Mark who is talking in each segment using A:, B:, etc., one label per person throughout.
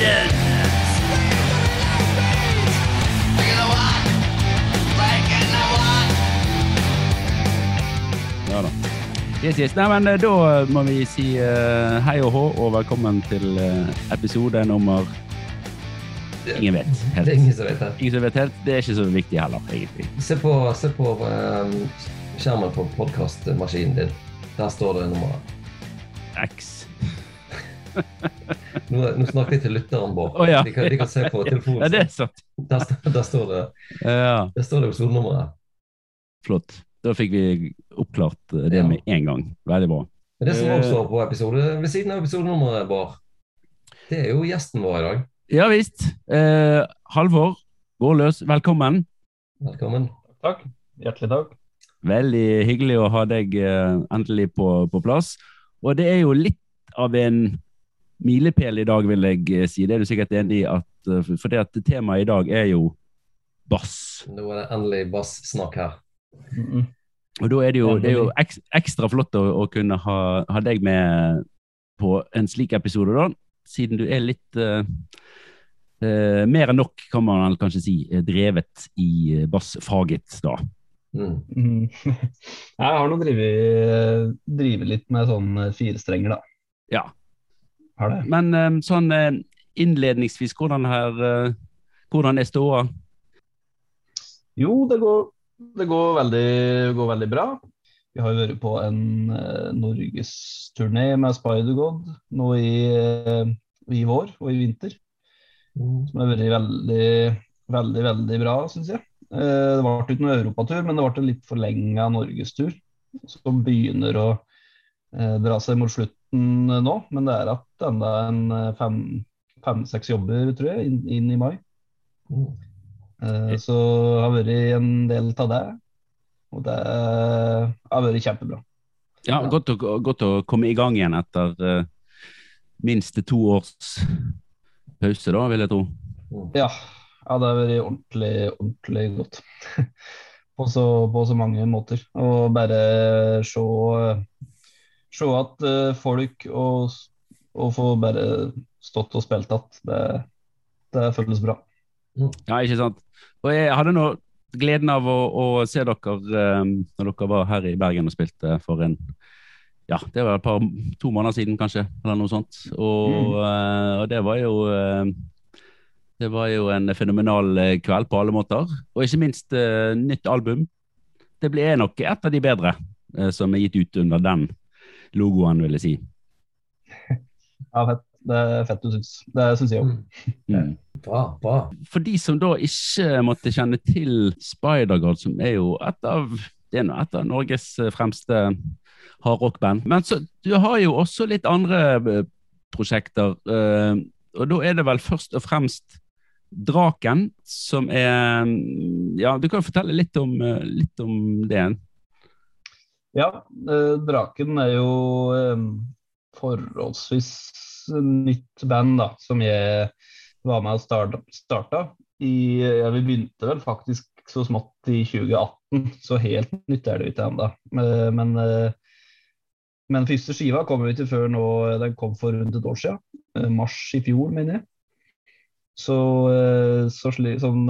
A: Ja da. Yes, yes. Nei, men eh, Da må vi si uh, hei og hå, og velkommen til uh, episode nummer Ingen vet
B: Det er ingen som vet helt.
A: Ingen som vet helt. Det er ikke så viktig heller, egentlig.
B: Se på, se på um, skjermen på podkastmaskinen din. Der står det nummeret.
A: X.
B: Nå, nå snakker jeg til lytteren, Bård.
A: Oh, ja.
B: de, kan, de kan se på telefonen.
A: Ja, det er sant.
B: Der, der står det
A: Ja,
B: Der står det episodenummeret.
A: flott. Da fikk vi oppklart det
B: Ja.
A: med en gang. Veldig bra.
B: Men det som
A: Eh.
B: også står på episode, ved siden av episodenummeret, Bård, det er jo gjesten vår i dag.
A: Ja visst. Eh, Halvor Gårdløs, velkommen.
B: Velkommen.
C: Takk. Hjertelig takk.
A: Veldig hyggelig å ha deg eh, endelig på, på plass. Og det er jo litt av en milepæl i dag, vil jeg eh, si. Det er du sikkert enig i. at eh, For det at temaet i dag er jo bass.
B: Nå er det endelig bassnakk her.
C: Mm
A: Og da er det jo, det er jo ekstra flott å, å kunne ha, ha deg med på en slik episode, da. Siden du er litt uh, uh, mer enn nok, kan man kanskje si, drevet i bassfaget, da.
B: Mm.
C: Mm. Jeg har nå drevet litt med sånn firestrenger, da.
A: Ja.
C: Har det.
A: Men eh, sånn eh, innledningsvis, hvordan, her, eh, hvordan er ståa?
C: Jo, det går, det går, veldig, går veldig bra. Vi har jo vært på en eh, norgesturné med Spider-God nå i, i vår og i vinter.
B: Mm.
C: Som har vært veldig, veldig, veldig bra, syns jeg. Eh, det ble ikke noen europatur, men det ble en litt forlenga norgestur. Som begynner å dra seg mot slutten nå. Men det er at enda en eh, fem- fem-seks jobber, tror jeg, inn, inn i mai.
B: Mm.
C: Eh, så jeg har vært en del av det. Og det har vært kjempebra.
A: Ja. Godt, å, godt å komme i gang igjen etter uh, minst to års pause, da, vil jeg tro.
C: Ja, ja det har vært ordentlig, ordentlig godt. på, så, på så mange måter. Og bare se, se at uh, folk og, og få bare stått og spilt igjen, det, det føles bra.
A: Ja, ikke sant. Og jeg hadde nå gleden av å, å se dere um, når dere var her i Bergen og spilte for en ja, det var et par, to måneder siden kanskje, eller noe sånt. Og,
C: Mm.
A: eh, og det var jo eh, det var jo en fenomenal kveld på alle måter. Og ikke minst nytt album. Det ble nok et av de bedre som er gitt ut under den logoen, vil jeg si.
C: Ja, fett. Det er fett du syns. Det syns jeg òg.
B: Mm.
A: Mm.
B: Bra, bra.
A: For de som da ikke måtte kjenne til Spider-God, som er jo et av det er et av Norges fremste hardrockband. Men så, du har jo også litt andre eh, prosjekter. eh, og da er det vel først og fremst Draken som er Ja, du kan fortelle litt om, eh, litt om det.
C: Ja, eh, Draken er jo eh, forholdsvis nytt band da, som jeg var med og starta. I, ja, vi begynte vel faktisk så smått i 2018, så helt nytt er det ikke ennå. Eh, Men, men første skiva kom jo ikke før nå, den kom for rundt et år siden. Mars i fjor, mener jeg. Så, så sli, sånn,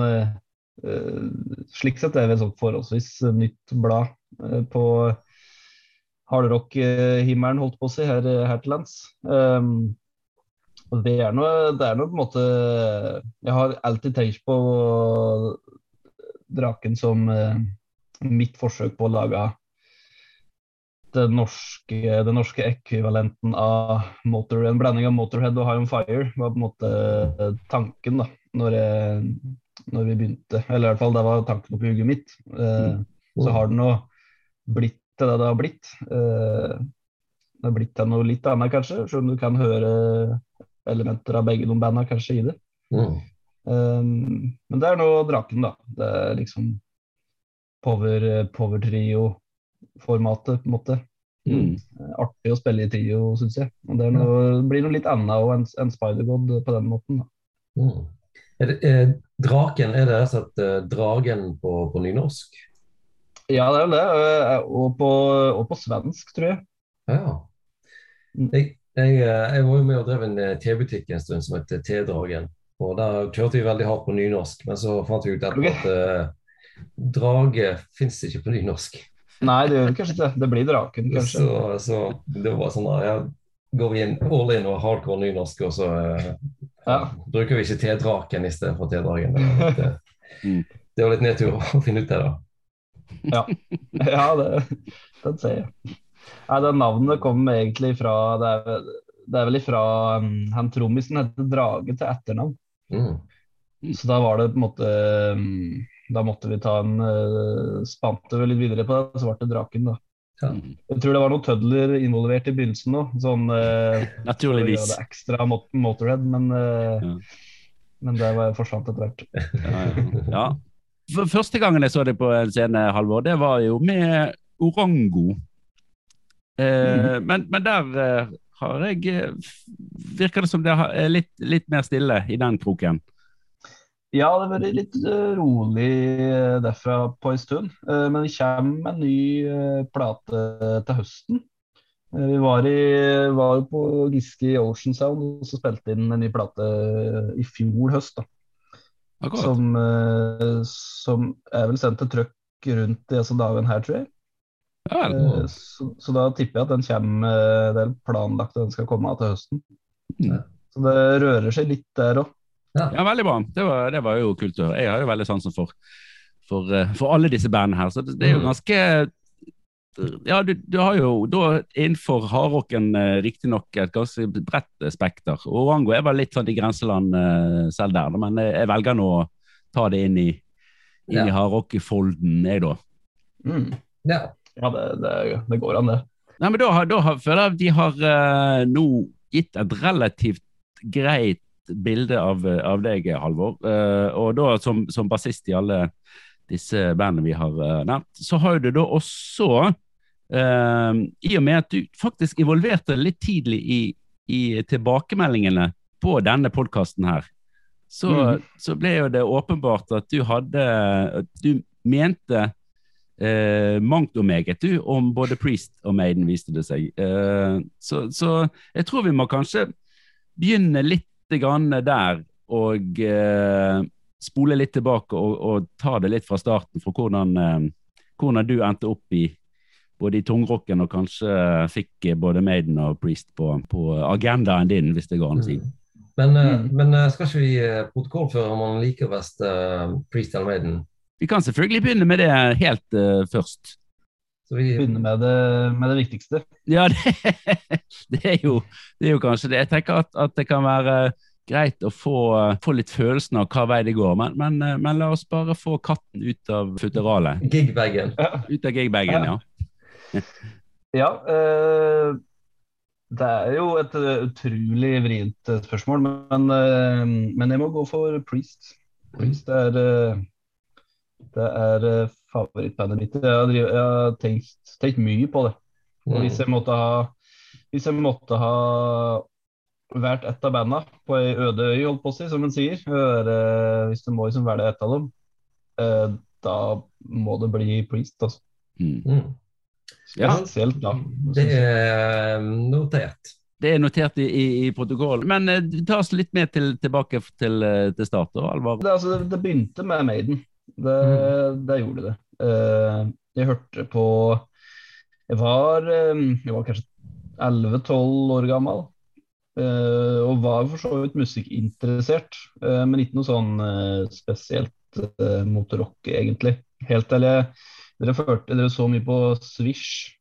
C: slik sett er det et sånt forholdsvis nytt blad på hardrock-himmelen, holdt på å si, her, her til lands. Um, det er noe, det på en måte Jeg har alltid tenkt på Draken som eh, mitt forsøk på å lage den norske, den norske ekvivalenten av motor, en blanding av Motorhead og High On Fire var på en måte eh, tanken da, når, jeg, når vi begynte. Eller i hvert fall det var tanken oppi hodet mitt. Eh, så har det nå blitt til det det har blitt. Eh, det har blitt til noe litt annet, kanskje, selv om du kan høre elementer av begge de bandene kanskje i det.
B: Mm.
C: Um, men det er nå Draken, da. Det er liksom power, power trio-formatet, på en måte.
A: Mm.
C: Eh, Artig å spille i trio, syns jeg. Og det, noe, det blir noe litt annet enn en Spider-God på den måten.
B: Mm. Er det, er, draken, er det rett og slett dragen på, på nynorsk?
C: Ja, det er vel det. eh, Og på, og på svensk, tror jeg.
B: Ja.
C: Mm.
B: Jeg, Jeg, eh, jeg var jo med og drev en eh, tebutikk en stund som het T-Dragen. Og der kjørte vi veldig hardt på nynorsk, men så fant vi ut at,
C: okay.
B: at uh, drage fins ikke på nynorsk.
C: Nei, det gjør kanskje ikke det. Det blir draken, kanskje.
B: Så, så det var sånn da, ja, går vi inn all in og hardcore nynorsk, og så uh,
C: Ja.
B: bruker vi ikke T-draken i stedet for T-dragen. Det, var litt,
A: Mm.
B: det var litt nedtur å finne ut det, da.
C: Ja, det, den ser jeg. Nei, det navnet kommer egentlig fra Det er, det er vel ifra um, han trommisen heter Drage til etternavn.
B: Mm.
C: Så da var det på en måte um, Da måtte vi ta en uh, spante litt videre på det, så ble det Draken, da.
B: Ja.
C: Jeg tror det var noen tødler involvert i begynnelsen òg. sånn uh, gjøre
A: Naturligvis.
C: det ekstra mot Motorhead, men, uh,
A: Ja.
C: men det var, forsvant etter hvert.
A: Ja, ja. Første gangen jeg så deg på en scene, Halvor, det var jo med Orango. Eh, men, men der eh, har jeg eh, Virker det som det er litt, litt mer stille i den kroken.
C: Ja, det har vært litt eh, rolig derfra på en stund. Men det kommer en ny plate til høsten. Vi var, i, var på Giske i Ocean Sound og så spilte inn en ny plate i fjor høst. da.
A: Akkurat.
C: Som, eh, som er vel sendt til trøkk rundt disse dagene her, tror jeg.
A: Ja, vel.
C: Eh, så, så da tipper jeg at den kommer eh, Det er planlagt at den skal komme til høsten.
A: Mm.
C: Så det rører seg litt der òg.
A: Ja, veldig bra. Det var, det var jo kult å høre. Jeg har jo veldig sansen for, for, for alle disse bandene her. Så det, det er jo
B: Mm.
A: ganske Ja, du, du har jo da innenfor hardrocken eh, riktignok et ganske bredt eh, spekter. Orango er vel litt sånn i grenseland eh, selv der, men jeg, jeg velger nå å ta det inn i, inn i
B: Ja.
A: hardrock-folden, jeg, da.
C: Mm.
B: Ja.
C: Ja, det, det, det går an, det.
A: Nei, men da, har- da føler jeg at de har eh, nå gitt et relativt greit bilde av, eh, av deg, Halvor. Eh, og da som, som bassist i alle disse bandene vi har uh, nevnt, så har du da også, eh, i og med at du faktisk involverte litt tidlig i, i tilbakemeldingene på denne podkasten her, så,
C: mm.
A: så ble jo det åpenbart at du hadde at Du mente eh, mangt og meget du, om både Priest og Maiden, viste det seg. Eh, så, så jeg tror vi må kanskje begynne litt grann der, og eh, spole litt tilbake og, og ta det litt fra starten for hvordan, eh, hvordan du endte opp i både i tungrocken og kanskje fikk eh, både Maiden og Priest på, på agendaen din, hvis det går an å si.
B: Mm. Men,
C: Mm.
B: men eh, skal ikke vi protokollføre om man liker best uh, Priest eller Maiden?
A: Vi kan selvfølgelig begynne med det helt uh, først.
B: Så vi,
C: begynner med det, med det viktigste.
A: Ja, det, det, er jo, det er jo kanskje det. Jeg tenker at, at det kan være greit å få, få litt følelsen av hva vei det går, men, men, eh, men la oss bare få katten ut av futteralet.
B: Gigbagen.
A: Ut av gigbagen, ja.
C: Ja, øh, det er jo et eh, utrolig vrient spørsmål, men, øh, men jeg må gå for Priest. Priest er, øh, det er favorittbandet mitt. Jeg har, drivet, jeg har tenkt, tenkt mye på det. Og
B: Mm.
C: hvis jeg måtte ha hvis jeg måtte ha vært ett av banda på ei øde øy, holdt på å si, som en sier, være, hvis du må liksom velge ett av dem, eh, da må det bli Priest, altså.
A: Mm.
B: Mm.
A: Ja.
C: Spesielt da.
B: Det er eh, notert.
A: Det er notert i, i, i protokollen. Men eh, ta oss litt med til, tilbake til, eh, til start, da, Alvar.
C: Det, altså, det, det begynte med Maiden. Det,
B: Mm.
C: det gjorde det. Eh, jeg hørte på Jeg var, eh, jeg var kanskje 11-12 år gammel. Eh, og var for så vidt musikkinteressert, eh, men ikke noe sånn eh, spesielt uh, mot rock, egentlig. Helt til jeg dere, førte, dere så mye på Swish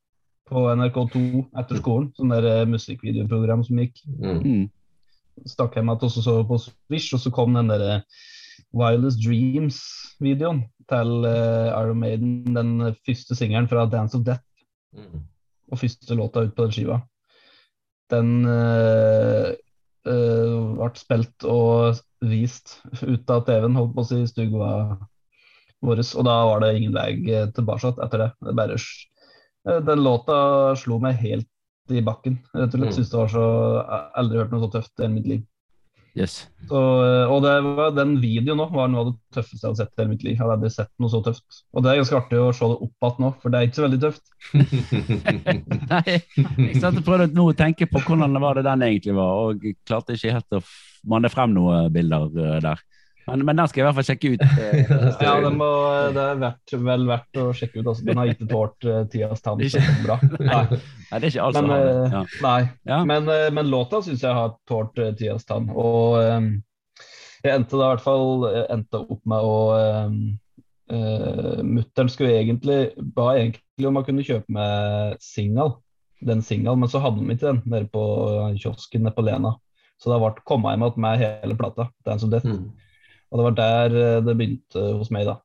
C: på NRK2 etter skolen. Sånn der musikkvideoprogram som gikk
B: Mm.
A: Mm.
C: stakk hjem igjen og så på Swish, og så kom den der Wildest Dreams-videoen til Iron Maiden, den første singelen fra Dance of Death,
B: Mm.
C: og første låta ut på den skiva. Den uh, uh, ble spilt og vist ut av TV-en, holdt på å si, i stua vår, og da var det ingen vei tilbake etter det. det bare, eh, den låta slo meg helt i bakken, rett og slett.
B: Mm.
C: Synes det var så, aldri hørt noe så tøft i hele mitt liv.
A: Yes.
C: Så, og det var, den videoen nå var noe av det tøffeste jeg hadde sett i hele mitt liv. Jeg hadde aldri sett noe så tøft. Og det er ganske artig å se det opp igjen nå, for det er ikke så veldig tøft.
A: Nei, jeg satt og prøvde nå å tenke på hvordan det var det den egentlig var, og klarte ikke helt å manne frem noen bilder eh, der. Men, men den skal jeg i hvert fall sjekke ut. eh,
C: Ja, det, må, det er verdt, vel verdt å sjekke ut. Altså. Den har ikke tålt uh, tidas tann.
A: Det
C: så er Bra. Nei.
A: Nei, det er ikke alt som
C: Men,
A: har
C: eh,
A: Ja.
C: Nei.
A: Ja.
C: Men, eh, men låta syns jeg har tålt uh, tidas tann. Og eh, jeg endte da i hvert fall endte opp med å uh, Mutter'n skulle egentlig ba egentlig om å kunne kjøpe med singel, den singelen, men så hadde de ikke den nede på kiosken nede på Lena. Så da ble jeg igjen med hele plata. Dance of Death.
B: Mm.
C: Og det var der eh, det begynte hos meg, da.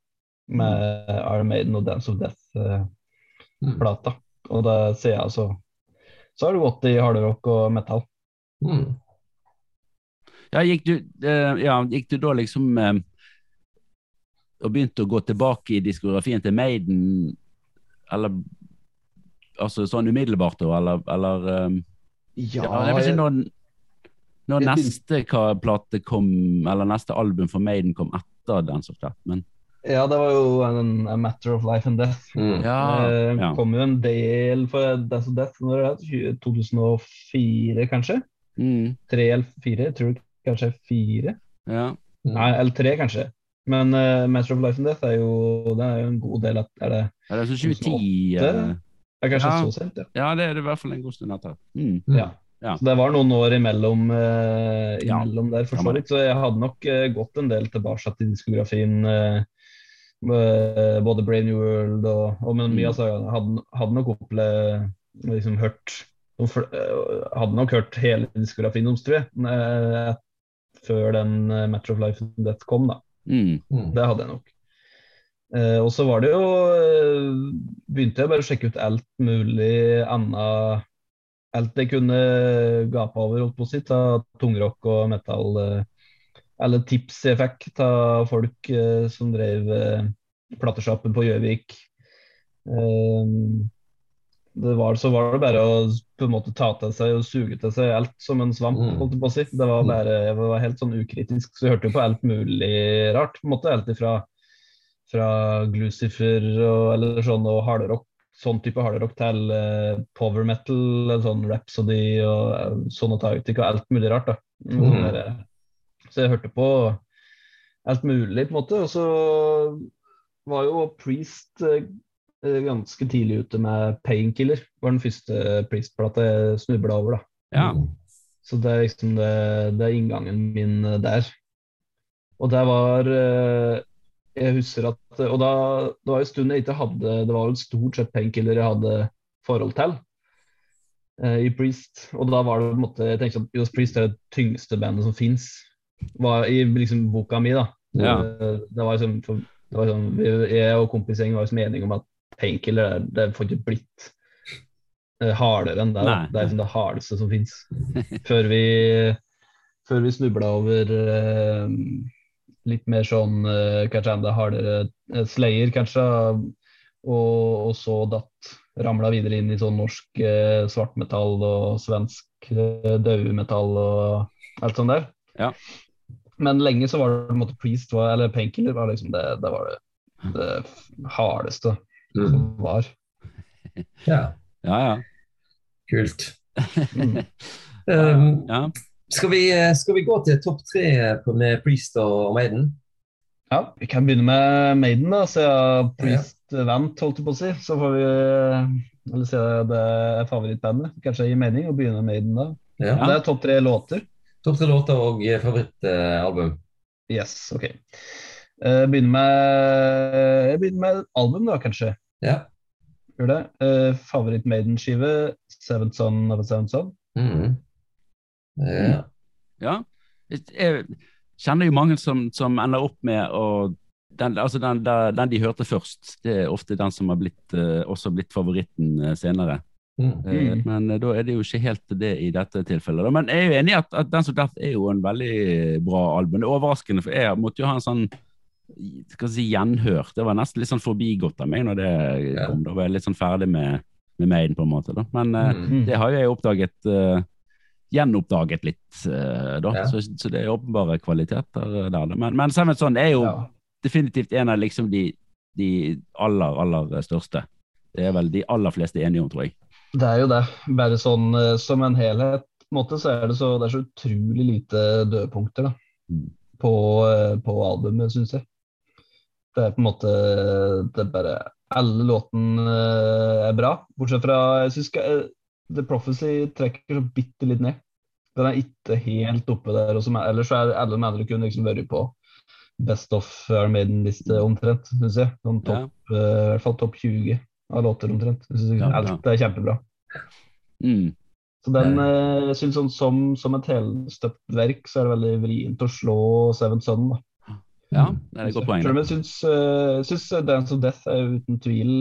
C: Med Iron Maiden og Dance of Death-plata.
B: Mm.
C: Og det ser jeg altså Så har det gått i hardrock og metal.
B: Mm.
A: Ja, gikk du, eh, ja, gikk du da liksom eh, og begynte å gå tilbake i diskografien til Maiden, eller altså sånn umiddelbart da, eller, eller eh, ja, Jeg vet ikke når, når neste plate kom, eller neste album for Maiden kom etter den of Death, men
C: Ja, det var jo en, A Matter of Life and Death.
B: Mm.
A: ja,
C: det
A: ja.
C: kom jo en del for Dance of Death når er det? 2004, kanskje?
A: Mm,
C: Tre eller fire? Tror kanskje fire?
A: ja.
B: Mm.
C: Nei, eller tre, kanskje. Men uh, Matter of Life and Death er jo, det er jo en god del at Er det
A: er det sånn 2010 Det
C: er kanskje
A: Ja.
C: så sent, ja.
A: Ja, det er det i hvert fall en god stund etter. Mm.
B: Mm.
C: Ja.
A: Ja.
C: Så det var noen år imellom, eh,
A: Ja.
C: der, for så vidt. Så jeg hadde nok eh, gått en del tilbake til diskografien. eh, eh, både Brave New World og, og men mye
A: Mm.
C: av sagaene. Hadde, hadde nok opplevd liksom hørt eh, Hadde nok hørt hele diskografien deres, tror jeg. eh, før den Matter of Life and Death kom, da.
A: Mm.
B: Mm.
C: Det hadde jeg nok. Eh, og så var det jo Begynte jeg bare å sjekke ut alt mulig annet Alt jeg kunne gape over, holdt på å si, av tungrock og metal. eller alle tips jeg fikk av folk eh, som drev eh, platesjappen på Gjøvik. Eh, det var, så var det bare å på en måte ta til seg og suge til seg alt som en svamp.
B: Mm.
C: holdt på å si. Det var bare, Jeg var helt sånn ukritisk, så jeg hørte på alt mulig rart. på en måte, Alt ifra fra Glucifer og, eller sånn, og hardrock, sånn type hardrock til uh, power metal, sånn Rhapsody og uh, Sonotic og alt mulig rart. da.
B: Mm.
C: Eh, så jeg hørte på alt mulig, på en måte. Og så var jo Priest eh, eh, ganske tidlig ute med Painkiller. var den første Priest-plata jeg snubla over. da.
A: Ja.
B: Mm.
C: Så det er liksom det, det er inngangen min eh, der. Og det var eh, Jeg husker at Og da det var en stund jeg ikke hadde Det var jo stort sett painkiller jeg hadde forhold til eh, i Priest. Og da var det på en måte Jeg tenkte at Johs Priest er det tyngste bandet som fins. I liksom boka mi, da.
A: Ja.
C: Det, Det var liksom for, det var sånn, Jeg og kompisgjengen var liksom enige om at painkiller det, det får ikke blitt eh, hardere enn det.
A: Nei,
C: Det er liksom det hardeste som fins. før vi, før vi snubla over eh, litt mer sånn eh, kanskje enda hardere eh, Slayer, kanskje. Og, og så datt ramla videre inn i sånn norsk eh, svartmetall og svensk eh, daumetall og alt sånt der.
A: Ja.
C: Men lenge så var det på en måte Priest, var, eller Painkiller, var liksom det, det var det, det hardeste
B: Mm.
C: som var.
B: Ja,
A: Ja, ja.
B: kult.
C: Mm.
B: Um,
A: ja.
B: Skal, vi, skal vi gå til topp tre med Priest og Maiden?
C: Ja, vi kan begynne med Maiden, da, siden Priest vant, holdt jeg på å si. Så får vi Eller siden det er favorittbandet. Kanskje gir mening å begynne med Maiden da.
B: Ja.
C: Det er topp tre låter.
B: Topp tre låter og eh, favorittalbum.
C: Yes, OK. Jeg begynner med, jeg begynner med album, da, kanskje.
B: Ja.
C: Gjør det. Favoritt-Maiden-skive, 'Seventh Son of a Seventh Son'.
B: Mm. Ja.
A: ja. Jeg kjenner jo mange som, som ender opp med å den, altså den, den, de hørte først, det er ofte den som har blitt, eh, også blitt favoritten eh, senere.
B: Mm.
A: Eh,
C: Mm.
A: Men eh, da er det jo ikke helt det i dette tilfellet. Men jeg er jo enig i at, at Dance of Death er jo en veldig bra album. Det er overraskende, for jeg måtte jo ha en sånn skal si, gjenhør. Det var nesten litt sånn forbigått av meg når det
B: Ja.
A: kom. Da var jeg litt sånn ferdig med, med Maiden, på en måte. da. Men eh,
B: Mm.
A: det har jo jeg oppdaget eh, gjenoppdaget litt, uh, da.
B: Ja.
A: Så, så, det er åpenbare kvaliteter der. Men, men Seven Son er jo
C: Ja.
A: definitivt en av liksom de, de aller, aller største. Det er vel de aller fleste enige om, tror jeg.
C: Det er jo det. Bare sånn eh, som en helhet, måte, så er det så, det er så utrolig lite dødpunkter da,
A: Mm.
C: på, eh, på albumet, syns jeg. Det er på en måte det er bare Alle låtene eh, er bra, bortsett fra jeg synes eh, The Prophecy trekker så bitte litt ned. Den er ikke helt oppe der. Også, er, ellers er alle de andre kunne liksom vært på Best of Iron Maiden-liste omtrent, syns jeg. Noen topp, eh, I hvert fall topp 20 av låter omtrent. Jeg
A: Ja, ja.
C: Alt er kjempebra.
A: Mm.
C: Så den, uh, synes sånn, som, som et helstøpt verk, så er det veldig vrient å slå Seven Sun. Da.
A: Ja, det er et godt poeng.
C: Selv om jeg syns, uh, syns Dance of Death er uten tvil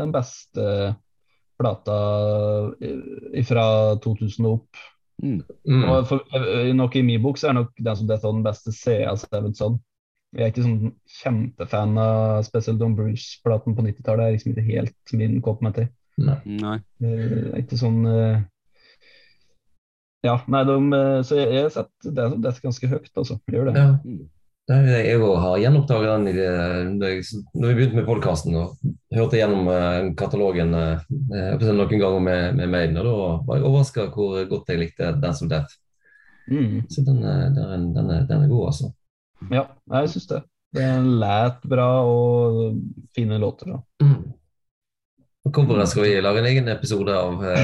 C: den beste plata eh, fra 2000 og opp.
A: Mm.
B: Mm.
C: Og for, eh, nok I min bok så er nok den som detter den beste CS av Seven Jeg er ikke sånn kjempefan av spesielt Don Bruce-platen på 90-tallet. Det er liksom ikke helt min kopp med te.
B: Nei.
C: Eh, er ikke sånn uh... Ja, nei, de, eh, så jeg jeg har sett det, som detter ganske høyt, altså. Gjør det.
B: Ja. Jeg òg har gjenoppdaget den det, når vi begynte med podkasten hørte gjennom eh, katalogen eh, noen ganger med, med Maiden, og da var jeg overraska hvor godt jeg likte Dance of Death.
C: Mm.
B: Så den, er- den, er- den, er, den er god, altså.
C: Ja, jeg syns det. Det er læt bra og fine låter. Da.
B: Mm. Coveret skal vi lage en egen episode av eh.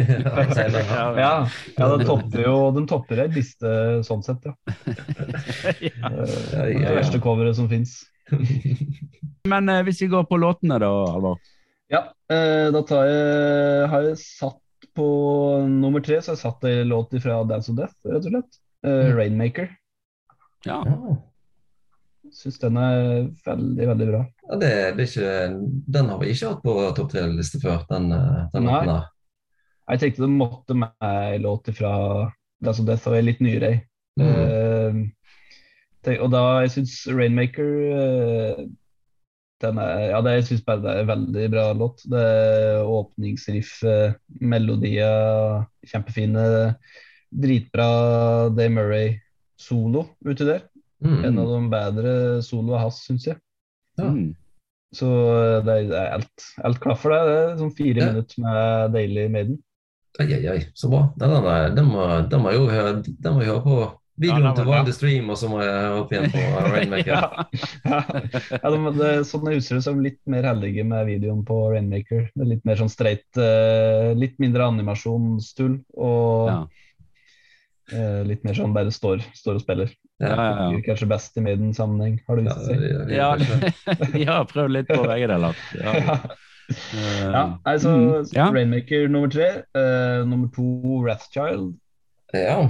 C: Ja, ja den topper jo den topper ei liste sånn sett, ja.
A: ja.
C: Eh, Det verste coveret som fins.
A: Men eh, hvis vi går på låtene, da, Alvar?
C: Ja, eh, da tar jeg, har jeg satt på nummer tre, så har jeg satt ei låt fra Dance of Death, rett og slett. Eh,
B: Mm.
C: Rainmaker.
A: Ja.
B: Ja.
C: Syns den er veldig, veldig bra.
B: Ja, det, det ikke, den har vi ikke hatt på topp tre-liste før. Den, eh, den
C: Nei.
B: låten.
C: Jeg tenkte det måtte med ei låt fra altså Death, og er litt nyere.
B: Mm.
C: Uh, og da jeg syns Rainmaker uh, den er, ja, det, jeg syns bare det er en veldig bra låt. Det er Åpningsriff, uh, melodier, kjempefine. Dritbra Day Murray-solo uti der.
B: Mm.
C: En av de bedre soloene hans, syns jeg.
B: Ja.
A: Mm.
C: Så eh, det er, er alt, alt klaffer, det. Det er sånn fire
B: Ja.
C: minutter med Daily Maiden.
B: Ai, ai, ai, så bra. Den, den, den, må, den må jo høre, den må høre på videoen
A: Ja, den
B: til. Wild Stream, og så må jeg opp igjen på Rainmaker.
C: Ja. Ja, de, det, er sånn jeg husker det som litt mer heldige med videoen på Rainmaker. Det er litt mer sånn streit, uh, litt mindre animasjonstull og
A: Ja.
C: Eh, litt mer sånn bare står, står og spiller.
A: Ja, ja, ja.
C: Kanskje best i Maiden-sammenheng, har du
B: Ja,
C: lyst til å si.
A: Ja, prøv litt på begge deler. Ja.
C: Ja, altså
A: mm, ja.
C: Rainmaker nummer tre. Uh, nummer to Wrathchild.
B: ja.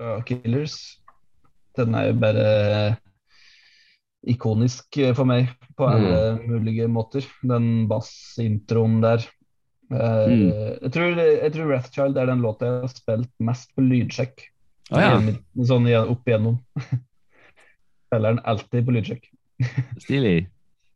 C: uh, Killers. Den er jo bare ikonisk eh, for meg på alle mulige måter. Den bassintroen der. Uh,
A: Mm.
C: jeg, tror, jeg tror Wrathchild er den låta jeg har spilt mest på lydsjekk.
A: Å, ja.
C: Sånn opp igjennom. Spiller den alltid på lydsjekk.
A: Stilig.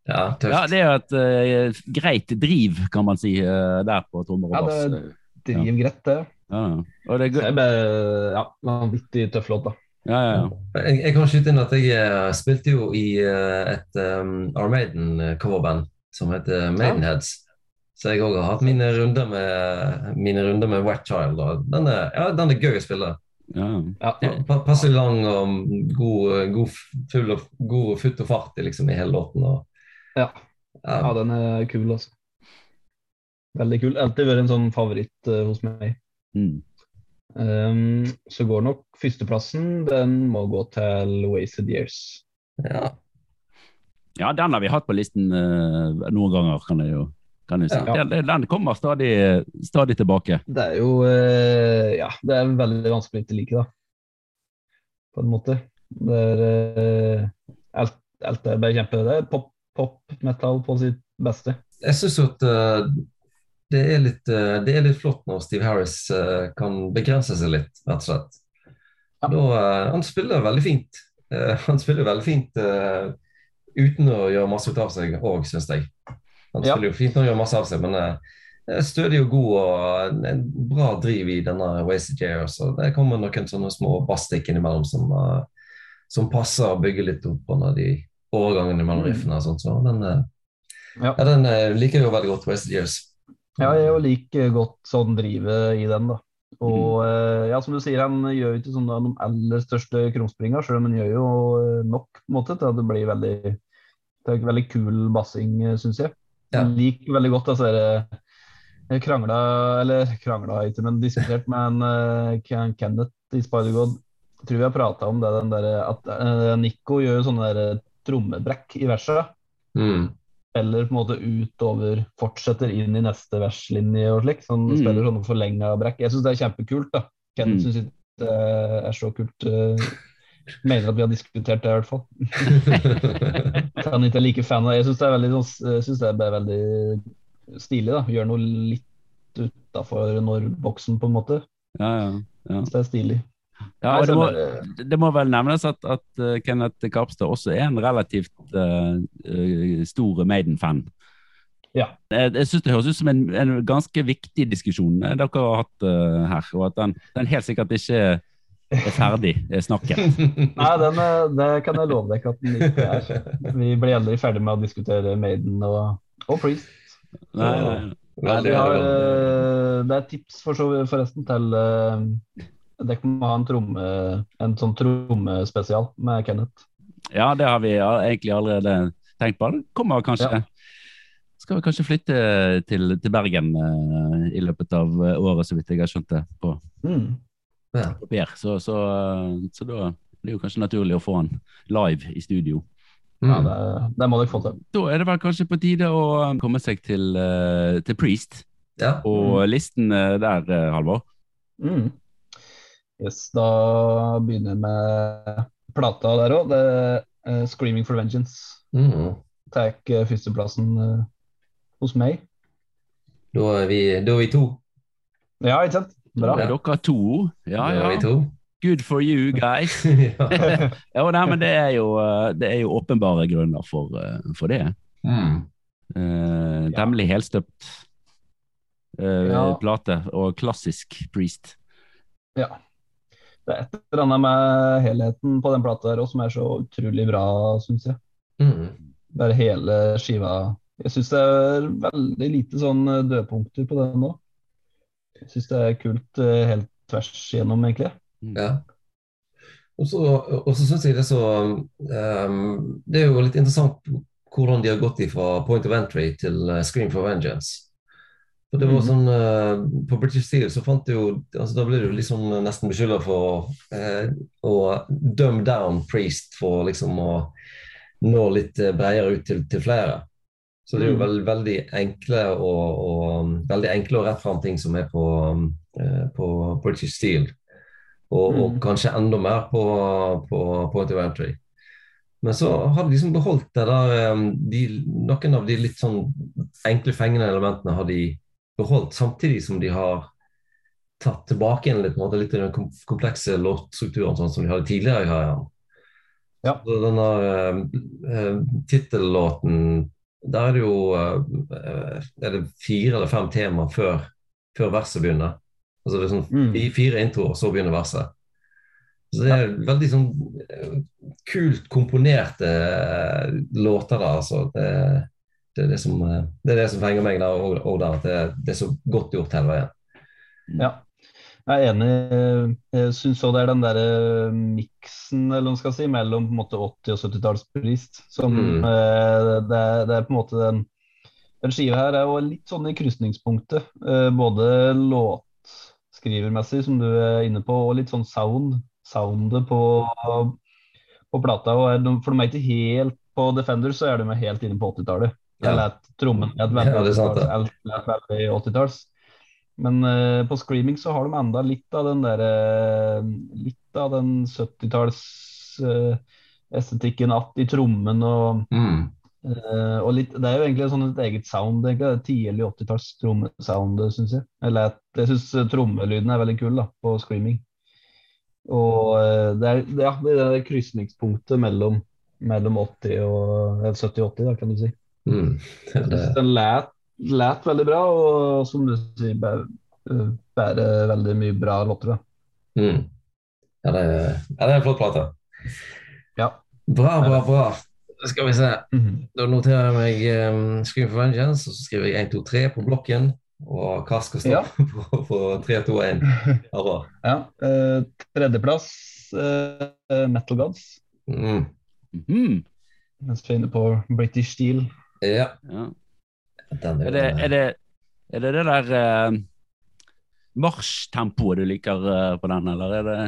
B: ja, tøft.
A: Ja, det er jo et uh, greit driv, kan man si, uh, der på trommer
C: Ja,
A: og bass.
C: det- Driv greit, det.
A: Ja, ja. Og det er
C: Det er bare ja, vanvittig tøff låt, da.
A: Ja, ja, ja.
B: Jeg, jeg kan skyte inn at jeg eh, spilte jo i uh, et um, Armaden-coverband som heter Maidenheads. Så jeg òg har hatt mine runder med mine runder med Wet Child. Og den, er, ja, den er gøy å spille.
A: Ja.
C: Ja,
B: Pa- pa- Passe lang og god, god, full og, god futt og fart i, liksom, i hele låten. Og,
C: Ja.
B: ja,
C: ja den er kul, altså. Veldig kul. Alltid vært en sånn favoritt uh, hos meg.
A: Mm.
C: Um, så går nok førsteplassen Den må gå til Wasted Years.
B: ja.
A: ja, den har vi hatt på listen uh, noen ganger, kan jeg jo, kan du si.
C: Ja.
A: Den, den kommer stadig, stadig tilbake.
C: Det er jo eh, Ja, det er veldig vanskelig å ikke like, da. På en måte. Det er eh, alt, alt er bare kjempe Det er pop, pop metal på sitt beste.
B: Jeg syns at eh, det, er litt, det er litt flott når Steve Harris kan begrense seg litt, rett og slett.
C: Ja.
B: Da, han spiller veldig fint. Han spiller veldig fint uten å gjøre masse ut av seg òg, syns jeg. Han
C: Ja.
B: jo fint og gjør masse av seg, men eh, er stødig og god og en bra driv i denne Wasted Year. Så det kommer noen sånne små bastikk innimellom som, som passer å bygge litt opp under de overgangene mellom
C: Mm.
B: riffene og sånt. Så den,
C: Ja.
B: ja, den liker jeg jo veldig godt, Wasted Years.
C: Ja, jeg liker godt sånn drivet i den, da. Og mm. ja, som du sier, han gjør jo ikke sånn de aller største krumspringa, sjøl om han gjør jo eh, nok på en måte til at det blir veldig det veldig kul bassing, syns jeg.
B: Ja.
C: Liker veldig godt altså, jeg krangla, eller krangla ikke, men diskutert med en uh, Kenneth i Spider-God. Tror vi har prata om det, den der, at uh, Nico gjør jo sånne der trommebrekk i verset
B: Mm.
C: eller på en måte utover fortsetter inn i neste verslinje og slik. Sånn,
A: Mm.
C: Spiller sånne forlenga brekk. Jeg syns det er kjempekult. da. Kenneth
A: Mm.
C: syns ikke det er så kult. Uh, mener at vi har diskutert det, i hvert fall. Kan ikke like fan av. Jeg syns det er veldig sånn, synes det er veldig stilig. da. Gjør noe litt utafor når-boksen, på en måte.
A: Ja, ja. ja.
C: Synes det er stilig.
A: ja og det, må, det må vel nevnes at, at eh, Kenneth Karpstad også er en relativt eh, eh, stor Maiden-fan.
C: Ja.
A: Jeg, jeg synes Det høres ut som en, en ganske viktig diskusjon dere har hatt uh, her, og at den, den helt sikkert ikke er ferdig er snakket.
C: Nei, den, eh, det kan jeg love deg at den ikke er. Vi blir aldri ferdig med å diskutere Maiden og, og Priest.
A: Nei, nei, nei.
B: Veldig,
C: Vi har, eh, det er tips for så, forresten til uh, Dere må ha en, tromme, en sånn trommespesial med Kenneth.
A: Ja, det har vi egentlig allerede tenkt på. Det kommer kanskje
C: Ja.
A: Skal vi kanskje flytte til, til Bergen eh, i løpet av eh, året, så vidt jeg har skjønt det på
C: Mm.
B: Ja.
A: papir. Så, så, eh, så da blir det jo kanskje naturlig å få han live i studio.
C: Ja,
B: Mm.
C: det, det må dere få til.
A: Da er det vel kanskje på tide å eh, komme seg til, eh, til Priest
B: ja.
A: og listen eh, der, Halvor.
C: Mm. Yes, da begynner jeg med plata der òg. Det eh, 'Screaming for Vengeance'.
B: Mm.
C: Tar uh, førsteplassen uh, hos meg.
B: Da, er vi, da er vi to.
C: Ja, ikke sant? Bra.
A: Er dere to. Ja,
B: er vi
A: ja.
B: to.
A: Good for you, guys.
B: ja.
A: Ja, nei, men det er jo, eh, det er jo åpenbare grunner for, eh, for det.
B: Mm.
A: Eh, Temmelig helstøpt eh,
C: Ja.
A: plate og klassisk Priest.
C: Ja. Det er et eller annet med helheten på den plata som er så utrolig bra, syns jeg.
B: Mm.
C: Bare hele skiva. Jeg syns det er veldig lite sånn dødpunkter på den nå. Jeg syns det er kult eh, helt tvers igjennom, egentlig.
B: Ja. Og så, syns jeg det er så um, Det er jo litt interessant hvordan de har gått fra Point of Entry til eh, Scream for Vengeance. For det var
C: Mhm.
B: sånn uh, På British Steel så fant du jo altså Da ble du liksom nesten beskylda for uh, å dømme down Priest for liksom å nå litt bredere ut til, til flere. Så det er jo
C: Mhm.
B: veld, veldig enkle og, og veldig enkle og rett fram ting som er på, eh, på British Steel. Og, og
C: Mhm.
B: kanskje enda mer på, på Point of Entry. Men så har de liksom beholdt det der um, de, Noen av de litt sånn enkle, fengende elementene har de beholdt, samtidig som de har tatt tilbake igjen litt, måte, litt av den komplekse låtstrukturen sånn som de hadde tidligere i karrieren.
C: Ja.
B: Så den um, uh, tittellåten Der er det jo uh, Er det fire eller fem tema før, før verset begynner? Altså det er sånn
C: Mm.
B: fire introer, så begynner verset. Så det er veldig sånn eh, kult komponerte eh, låter der, altså. Det, det, er det, som, eh, det er det som fenger meg der og, og der, at det, det er så godt gjort hele veien.
C: Ja. Jeg er enig. Jeg syns òg det er den derre miksen eller man skal si, mellom på en måte 80- og 70-tallsprist som
B: Mm.
C: eh, det, er- det er på en måte den Den skiva her er jo litt sånn i krysningspunktet. Eh, både låtskrivermessig, som du er inne på, og litt sånn sound. Soundet på, på plata. Og for de er ikke helt på Defender, så er de helt inne på 80-tallet.
B: Ja.
C: Jeg lett trommen
B: sant,
C: 80-talls, veldig 80-talls. Men uh, på Screaming så har de enda litt av den der uh, Litt av den 70-talls uh, estetikken att i trommen og,
B: Mm.
C: eh, og litt, Det er jo egentlig sånn et eget sound. egentlig, Tidlig 80-talls trommesound, syns jeg. Eller at, jeg syns trommelyden er veldig kul da, på Screaming. Og eh, det er ja, det er det krysningspunktet mellom, mellom 80 og 70-80, da, kan du si.
B: Mm. Det,
C: den lät lät veldig bra, og som du sier, bærer, bærer veldig mye bra låter.
B: Mm. Ja, det ja, det er en flott plate.
C: Ja.
B: Bra, bra, bra. Skal vi se.
C: Mhm.
B: Da noterer jeg meg um, Scream for Vengeance, og så skriver jeg 1, 2, 3 på blokken. Og hva skal stå
C: Ja.
B: på, på 3, 2, 1? Halvor.
C: Ja, Uh, tredjeplass uh, Metal Gods.
B: Mm.
A: Mhm.
C: Mens vi er inne på British Steel.
B: Ja,
A: ja. Er det er det, er det, det der uh, marsjtempoet du liker uh, på den, eller er det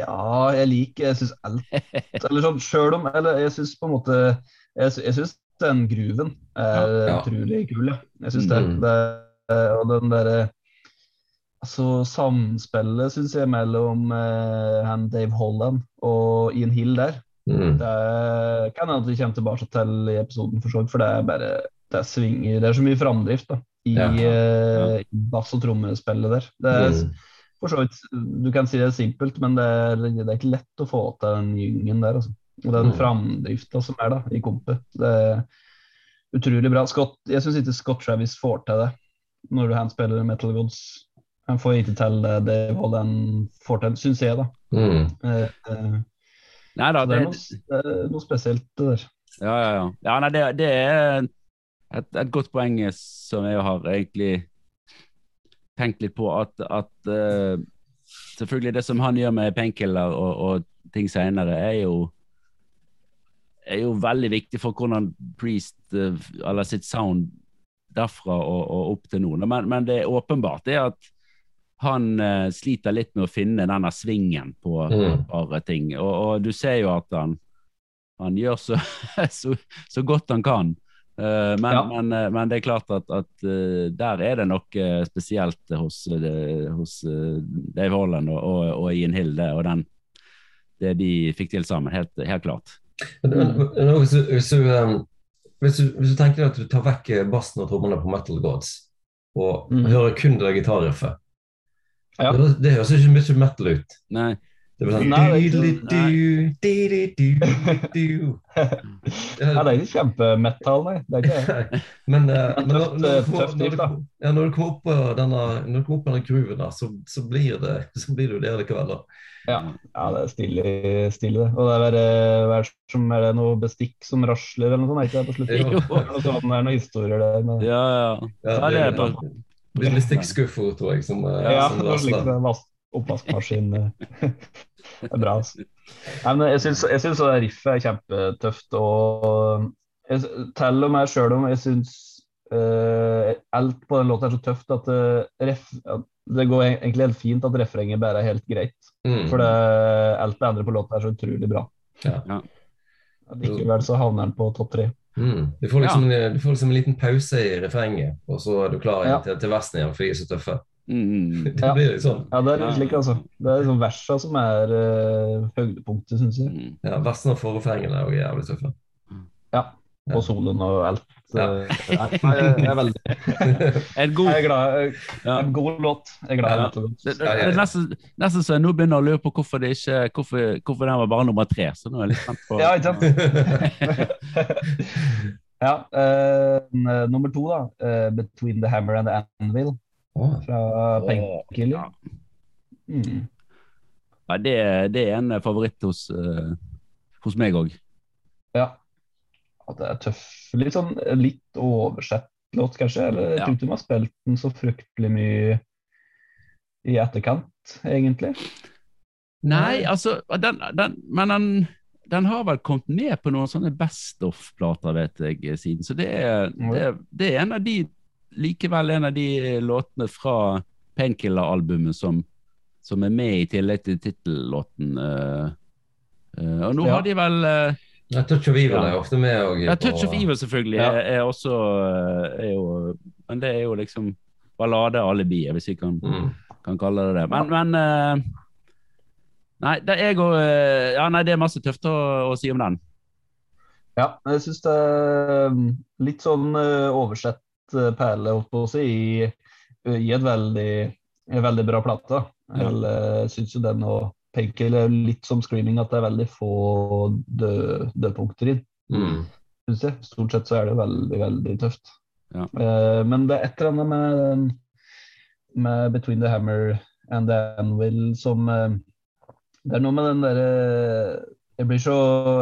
C: Ja, jeg liker Jeg syns alt Eller sånn sjøl om Eller jeg syns på en måte Jeg, jeg syns den gruven er
B: Ja.
C: utrolig kul, ja. Jeg syns det.
B: Mhm.
C: det. Og den derre Altså samspillet, syns jeg, mellom eh, han Dave Holland og Ian Hill der
B: mm.
C: Det kan hende at vi kommer tilbake til i episoden, for så vidt, for det er bare det svinger Det er så mye framdrift da, i
B: Ja.
C: eh, bass- og trommespillet der. Det er
B: Mm.
C: for så vidt, Du kan si det er simpelt, men det er, det er ikke lett å få til den gyngen der. Altså. Og den
B: Mm.
C: framdrifta som er da, i kompet. Det er utrolig bra. Scott, jeg syns ikke Scott Travis får til det når han spiller Metal Gods. Han får ikke til det Dave Holland får til, syns jeg, da.
B: Mm.
C: Eh, eh,
A: Nei da,
C: det, det er noe, det er noe spesielt, det der.
A: ja, ja, ja. ja nei, det, det er et, et godt poeng som jeg har egentlig tenkt litt på, at, at uh, selvfølgelig det som han gjør med painkiller og, og ting senere, er jo er jo veldig viktig for hvordan Priest eh, eller sitt sound derfra og, og opp til nå. Men, men det er åpenbart det at han uh, sliter litt med å finne denne svingen på
B: Mm.
A: et ting. Og, og du ser jo at han, han gjør så, så, så godt han kan. Eh, men,
C: Ja.
A: men, eh, men det er klart at, at eh, der er det noe spesielt hos, hos Dave Holland og, og, og Ian Hill, det, og den, det de fikk til sammen. Helt, helt klart.
B: Men, hvis, du, hvis, du, hvis, du, hvis du tenker at du tar vekk bassen og trommene på Metal Gods, og
C: Mm.
B: hører kun det gitarriffet
C: Ja.
B: det, det høres ikke mye metal ut.
A: Nei,
B: Det var sånn
C: Nei, det er ikke- kjempemetall, nei. Det er ikke det.
B: Men, uh, men når, du kommer- når, du, ja, når du kommer opp på denne, når du kommer opp på denne grooven, så, så, blir det, så blir det jo det likevel. da.
C: Ja, ja det er stille, stille. Og det er, er, som, er det noe bestikk som rasler eller noe sånt? Ikke det på slutten?
A: Jo.
C: Det er noe sånn, det er noen historier der. Men,
A: ja, ja.
B: Ja,
A: det, det er
B: det, bestikkskuffer, tror jeg, som, eh,
C: ja,
B: som rasler.
C: Oppvaskmaskin. eh. Det er bra, altså. Nei, men jeg syns, jeg syns det riffet er kjempetøft. Og jeg, til og med sjøl om jeg syns uh, alt på den låta er så tøft at det, ref, at det går egentlig helt fint at refrenget bare er helt greit.
B: Mm.
C: For det, alt det andre på låta er så utrolig bra.
B: Ja.
A: Ja.
C: Likevel så havner den på topp tre.
B: Mm. Du, får liksom, en- du får liksom en liten pause i refrenget, og så er du klar
C: Ja.
B: til, til versen igjen, for de er så tøffe.
A: Mm.
B: Det
C: Ja.
B: blir litt sånn.
C: Ja, det er litt slik, altså. Det er liksom versa som er uh, høydepunktet, syns jeg.
A: Mm.
B: Ja, versene og forfengene er òg jævlig tøffe.
C: Ja. Og solen og alt.
B: Ja.
C: Eh, Nei, jeg er veldig
A: En god
C: Jeg er glad. jeg-
A: ja.
C: En god låt. Jeg er glad i
A: Ja. Det, det, det nesten, nesten så jeg nå begynner å lure på hvorfor, det ikke, hvorfor, hvorfor den var bare nummer tre. Så nå er jeg litt spent på
C: Ja, ikke sant? ja. Uh, nummer to, da. Uh, 'Between the Hammer and the Anvil' fra Painkiller.
A: Ja.
C: Mm.
A: Ja, det, det er en favoritt hos, uh, hos meg òg.
C: Ja. At det er tøff. Litt sånn litt oversett låt, kanskje. Eller jeg
A: Ja.
C: tror ikke de har spilt den så fryktelig mye i etterkant, egentlig.
A: Nei, altså den, den, Men den, den har vel kommet med på noen sånne Best of-plater, vet jeg, siden. Så det er, det, det er en av de likevel en av de låtene fra Painkiller-albumet som, som er med i tillegg til tittellåten. eh, eh, og nå
C: Ja.
A: har de vel eh,
B: Ja, Touch of Evil
A: Ja.
B: er ofte med. Og,
A: Ja, Touch of Evil selvfølgelig
C: Ja.
A: er, er også er jo, Men det er jo liksom balladealibiet, hvis vi kan,
B: Mm.
A: kan kalle det det. Men, men Nei, det er, eh, ja, nei, det er masse tøft å, å si om den.
C: Ja, jeg syns det er litt sånn oversett perle, på å si, i, i et veldig, en veldig bra plate. Jeg syns jo den og Penkel er litt som Screaming, at det er veldig få dø- dødpunkter i den,
B: Mm.
C: Stort sett så er det veldig, veldig tøft.
A: Ja.
C: Eh, men det er et eller annet med, med 'Between the Hammer and the Anvil' som eh, Det er noe med den derre Jeg blir så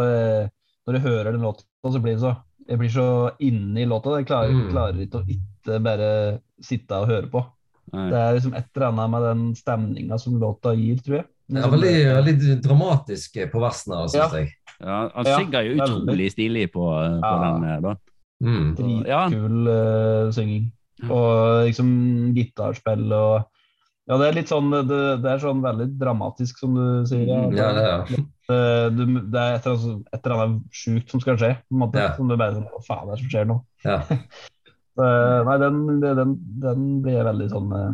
C: eh, Når jeg hører den låta, så blir det så Jeg blir så inne i låta. Jeg klarer,
B: Mm.
C: klarer ikke å ikke bare sitte og høre på.
A: Nei.
C: Det er liksom et eller annet med den stemninga som låta gir, tror jeg.
B: Det er veldig, veldig dramatisk på versene, syns
C: Ja.
B: jeg.
A: Ja, han synger jo utrolig stilig på, på
C: Ja.
A: den. eh, da.
B: Mm.
A: Ja.
C: Dritkul eh, synging. Og liksom gitarspill og Ja, det er litt sånn det, det er sånn veldig dramatisk, som du sier. Ja.
B: Ja, det er
C: Eh, du, det er et eller annet, et eller annet sjukt som skal skje. på en måte,
B: Ja.
C: Som du bare sånn Hva faen er det som skjer nå?
B: ja.
C: Eh, nei, den, den, den blir jeg veldig sånn eh,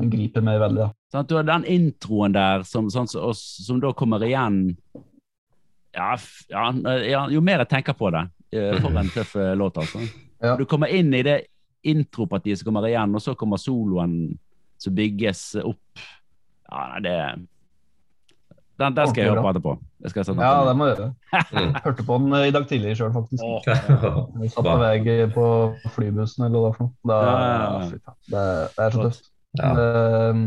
C: Den griper meg veldig, da.
A: at Du har den introen der som, sånn, som, som da kommer igjen ja, ja, ja, Jo mer jeg tenker på det, eh, for en tøff låt, altså.
C: Ja.
A: Du kommer inn i det intropartiet som kommer igjen, og så kommer soloen som bygges opp. Ja, nei, det Den, den skal jeg høre på etterpå. Det skal jeg sette
C: Ja, det må jeg gjøre. Hørte på den i dag tidlig sjøl, faktisk.
A: Åh,
C: Jeg satt på vei på flybussen eller hva det var for noe. Da,
A: Ja, ja, ja.
C: det, det er så tøft.
B: Ja.
C: Eh,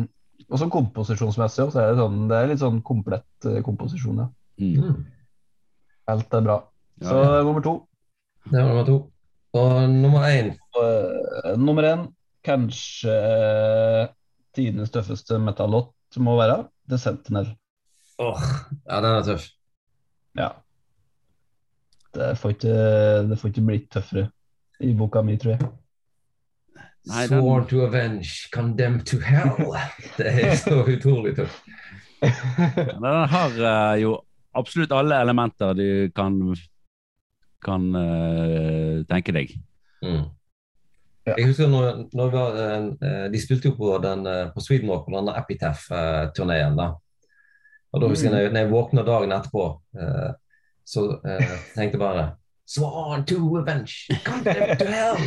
C: og så komposisjonsmessig også, er det, sånn, det er litt sånn komplett eh, komposisjon. Ja.
A: Mm.
B: Mm.
C: Alt er bra. Så
A: ja.
C: nummer to.
B: Det var nummer to. Og nummer én
C: Eh, nummer én, kanskje tidenes tøffeste metallåt må være The Sentinel.
B: Åh, Ja, den er tøff.
C: Ja. Det får ikke, det får ikke blitt tøffere i boka mi, tror jeg.
A: Nei, den-
B: Sworn to avenge, condemned to hell. Det er så utrolig tøft.
A: Den har uh, jo absolutt alle elementer du kan kan uh, tenke deg.
B: Mm.
C: Ja.
B: Jeg husker når, når vi var, eh, De spilte jo på, den, eh, på Sweden på denne Epitaph-turneen. da. Og da husker jeg når jeg, våkna dagen etterpå, eh, så tenkte jeg bare Swan to avenge, come to hell!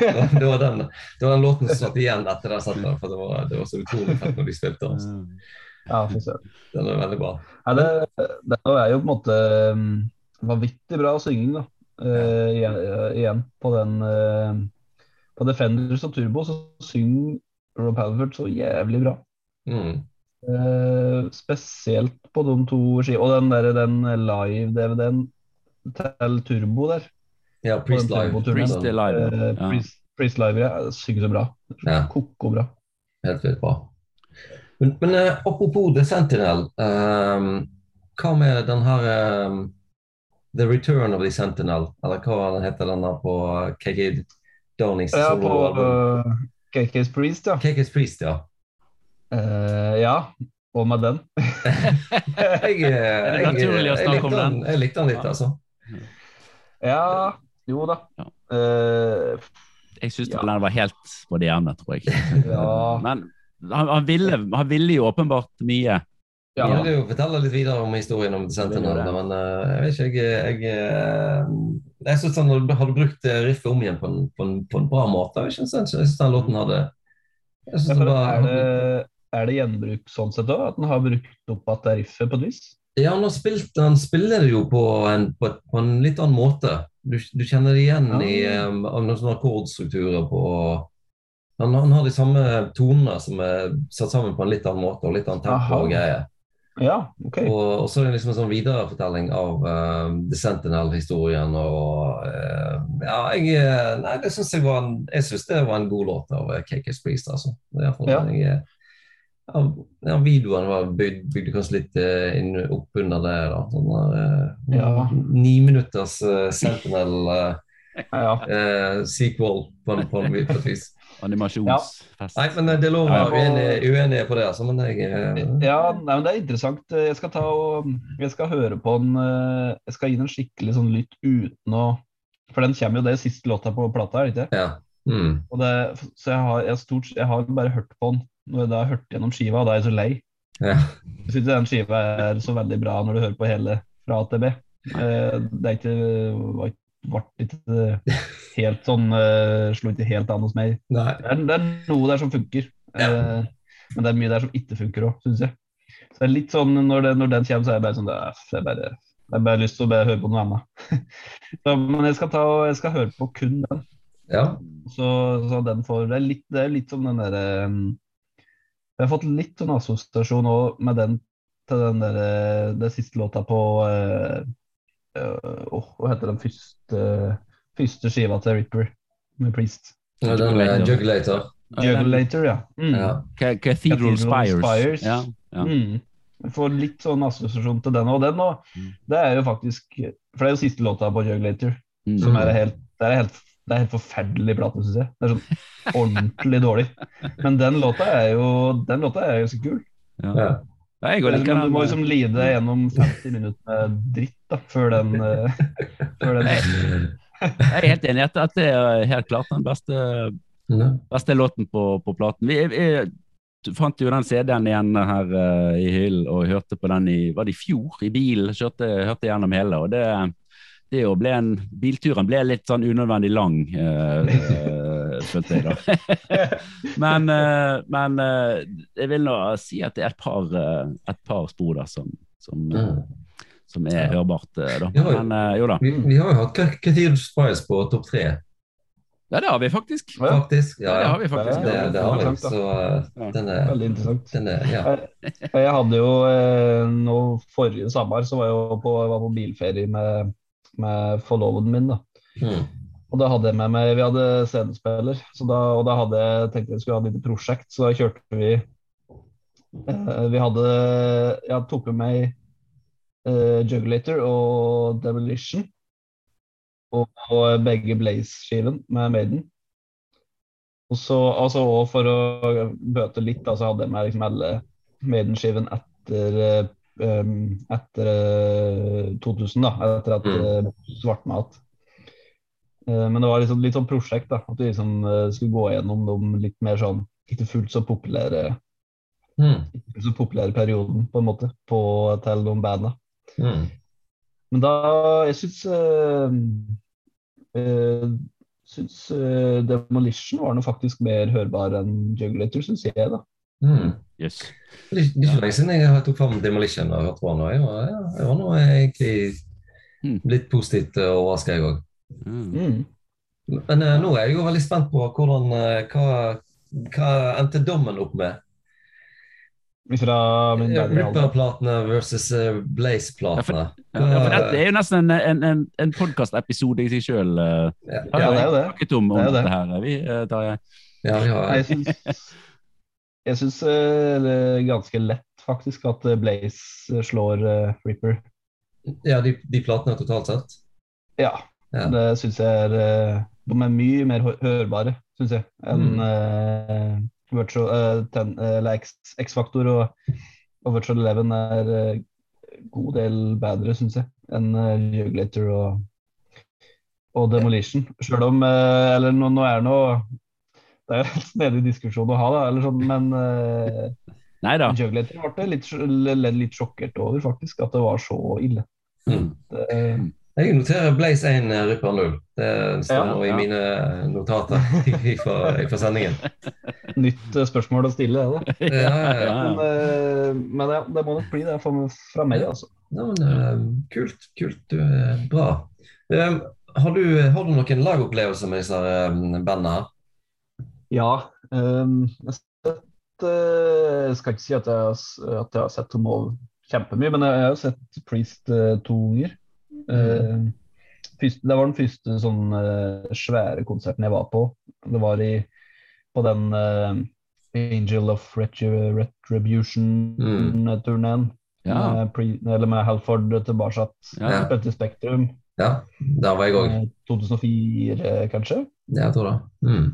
B: Det, var den, det var den låten som satt igjen etter den settet, for det var, det var så utrolig fett når de spilte. Altså.
C: Ja, fy søren.
B: Den er veldig bra.
C: Ja, det, det er jo på en måte um, vanvittig bra synging, da. Uh, igjen, på den eh, På Defenders og Turbo så synger Rob Halford så jævlig bra.
B: Mm.
C: Uh, spesielt på de to skivene. Og den, der, den live-DVD-en til Turbo der.
B: Ja, Priest Live.
A: Priest Live, ja.
C: Eh,
A: Ja.
C: Priest, Priest Live, ja. Synger så bra.
B: Ja.
C: Koko bra.
B: Helt vilt bra. Men, men uh, apropos The Sentinel, Um, hva med den her um, The Return of the Sentinel, eller hva den heter den der på KK Downings
C: Ja, på uh, KK's Priest, ja.
B: KK's Priest, ja.
C: Uh, ja. Og med den.
B: Jeg, eh,
A: det
B: jeg, jeg, likte
A: den?
B: Jeg likte den litt, altså.
C: Ja, jo da.
A: Ja.
C: Uh,
A: Jeg syns
C: Ja.
A: den var helt på det jevne, tror jeg.
C: ja.
A: Men han, han, ville, han ville jo åpenbart mye.
C: ja.
B: Jeg vil jo fortelle litt videre om historien om The Sentinel, men uh, jeg vet ikke, jeg, jeg, eh, jeg synes han hadde, brukt eh, riffet om igjen på en, på en, på en bra måte. Jeg synes den låten hadde
C: Ja,
B: var,
C: er, det, er det gjenbruk sånn sett òg? At han har brukt opp at det er riffet på et vis?
B: Ja, han, har spilt, han spiller det jo på en, på, på en litt annen måte. Du, du kjenner det igjen
C: Ja.
B: i um, noen sånne akkordstrukturer på han, han har de samme tonene som er satt sammen på en litt annen måte, og litt annen tempo og greier.
C: Ja, OK.
B: Og, og så er det liksom en sånn viderefortelling av uh, The Sentinel-historien og uh, Ja, jeg eh, Nei, det synes jeg var en Jeg synes det var en god låt av KK's Priest, altså. Fall
C: Ja.
B: jeg, ja, videoen var bygd, bygde kanskje litt inn, opp under det. da, sånn der,
C: Ja.
B: Ni minutters Sentinel-sequel
C: Ja.
B: på, på, på et vis.
A: Animasjonsfest.
B: Nei, men eh, det lover
C: Ja,
B: være uenig, uenig på det, altså. Men jeg eh,
C: ja, nei, men det er interessant. Jeg skal ta og Jeg skal høre på den eh, Jeg skal gi den skikkelig sånn lytt uten å For den kommer jo det siste låta på plata, er det ikke?
B: Ja. Mm.
C: Og det, så jeg har, jeg, stort, jeg har bare hørt på den når jeg da har hørt gjennom skiva, og da er jeg så lei.
B: Ja.
C: Jeg syns den skiva er så veldig bra når du hører på hele fra A til B. Eh, Det er ikke var ikke- ble ikke helt sånn uh, Slo ikke helt an hos meg. Det er, det er noe der som funker,
B: Ja.
C: uh, men det er mye der som ikke funker òg, syns jeg. Så det er litt sånn når, det, når den kommer, så er jeg bare sånn det jeg bare, jeg bare lyst til å høre på noe annet. så, men jeg skal, ta, jeg skal høre på kun den.
B: Ja.
C: Så, så den får Det er litt, det er litt som den derre um, Jeg har fått litt sånn assosiasjon òg med den til den der, Det siste låta på eh, eh, åh, Hva heter den første, første skiva til Ripper med Priest?
B: Ja, Den med Jugulator.
C: Jugulator, ja. Mm.
B: Ja.
A: Cathedral
C: Cathedral
A: Spires.
C: Spires.
A: Ja, ja.
C: Mm. Får litt sånn assosiasjon til den og den. Og
A: Mm.
C: det er jo faktisk For det er jo siste låta på Jugulator,
A: Mm.
C: som er helt Det er helt, det er helt forferdelig plate, syns jeg. Det er sånn ordentlig dårlig. Men den låta er jo Den låta er jo så kul.
A: Ja.
B: Ja.
A: Jeg går
C: Men
A: liker
C: du må liksom lide deg gjennom 50 minutter med dritt da, før den, eh, før den
A: Jeg er helt enig i at at det er helt klart den beste, beste låten på, på platen. Vi, vi fant jo den CD-en igjen her uh, i hyllen og hørte på den i var det i fjor, i bilen. Kjørte, hørte gjennom hele. og det, det jo ble en, Bilturen ble litt sånn unødvendig lang, eh, eh, følte jeg da. men eh, men eh, jeg vil nå si at det er et par, eh, et par spor der som, som,
B: Mm.
A: som er hørbart. da.
B: Ja.
A: Men jo da.
B: Vi, vi har jo hatt Cathedral Spires på topp tre,
A: Ja, det har vi faktisk.
B: Faktisk.
A: Ja,
B: Ja,
A: det har vi faktisk.
B: Det, det har vi. Så den er,
C: Veldig interessant.
B: den er Ja.
C: Jeg hadde jo nå Forrige sommer så var jeg jo på, var på bilferie med, med forloveden min. da.
B: Mm.
C: Og da hadde jeg med meg Vi hadde CD-spiller, og da hadde jeg tenkt jeg skulle ha et lite prosjekt, så da kjørte vi eh, Vi hadde Jeg tok med meg eh, Jugulator og Demolition. Og, og begge Blaze-skiven med Maiden. Og så altså, og for å bøte litt, da, så hadde jeg med liksom alle Maiden-skiven etter eh, etter eh, 2000, da. Etter at
B: Mm.
C: uh, Svartmat. Eh, men det var liksom litt sånn prosjekt, da. At vi liksom eh, skulle gå gjennom de litt mer sånn ikke fullt så populære
B: Mm.
C: ikke så populære perioden, på en måte, på, til de banda.
B: Mm.
C: Men da Jeg syns øh, syns øh, Demolition var nå faktisk mer hørbar enn Jugulator, syns jeg, da.
B: Mm.
A: Yes.
B: Det er ikke- det er ikke lenge siden jeg tok fram Demolition og hørte på den. Jeg var, ja, jeg var nå egentlig
A: Mm.
B: litt positivt overraska, jeg òg.
A: Mm.
C: Mm.
B: Men uh, nå er jeg jo veldig spent på hvordan, uh, hva, hva endte dommen opp med.
C: Fra min.
B: Ripper-platene versus uh, Blaze-platene.
A: Ja, ja, for dette er jo nesten en, en, en, en podkastepisode i seg sjøl. Uh,
B: Ja,
C: Ja, det er jo det.
A: snakket om, om
C: Det er det.
A: her. Vi, uh, Tarjei.
B: ja, vi har,
C: Jeg syns, jeg syns det ganske lett faktisk at Blaze slår Ripper.
B: ja de, de platene totalt sett.
C: Ja,
B: Ja.
C: det syns jeg er eh, De er mye mer hørbare, syns jeg, enn
B: Mm.
C: uh, Virtual uh, ten, eller X- X-Factor og, og Virtual Eleven er uh, god del bedre, syns jeg, enn Jugulator og, og Demolition. Sjøl om Eller nå, nå er det noe Det er jo en snedig diskusjon å ha, da, eller sånn, men
A: Nei da.
C: Jugulator ble litt, litt sjokkert over, faktisk, at det var så ille.
B: Mm.
C: Det,
B: Jeg noterer Blaze 1, eh, Ripper 0. Det står
C: Ja,
B: nå i
A: ja.
B: mine notater fra, sendingen.
C: nytt eh, spørsmål å stille, det.
B: Ja, ja, ja.
A: Ja,
C: Men, eh, men ja, det må nok bli det fra, meg, altså.
B: Ja, men, eh, kult. kult. Bra. Eh, har, du, har du noen lagopplevelser med disse eh, bandene her?
C: Ja. ehm, jeg, sett, eh, jeg skal ikke si at jeg, at jeg har sett dem Hall kjempemye, men jeg har jo sett Priest eh, to ganger. Eh, Første, det var den første sånn eh, svære konserten jeg var på. Det var i, på den uh, Angel of Retribution-turneen.
A: Ja.
C: Med, eller med Halford tilbake.
A: Ja.
C: Spilte i Spektrum.
B: Ja, der var jeg òg.
C: gang 2004, kanskje?
B: Ja, jeg tror det. Mm.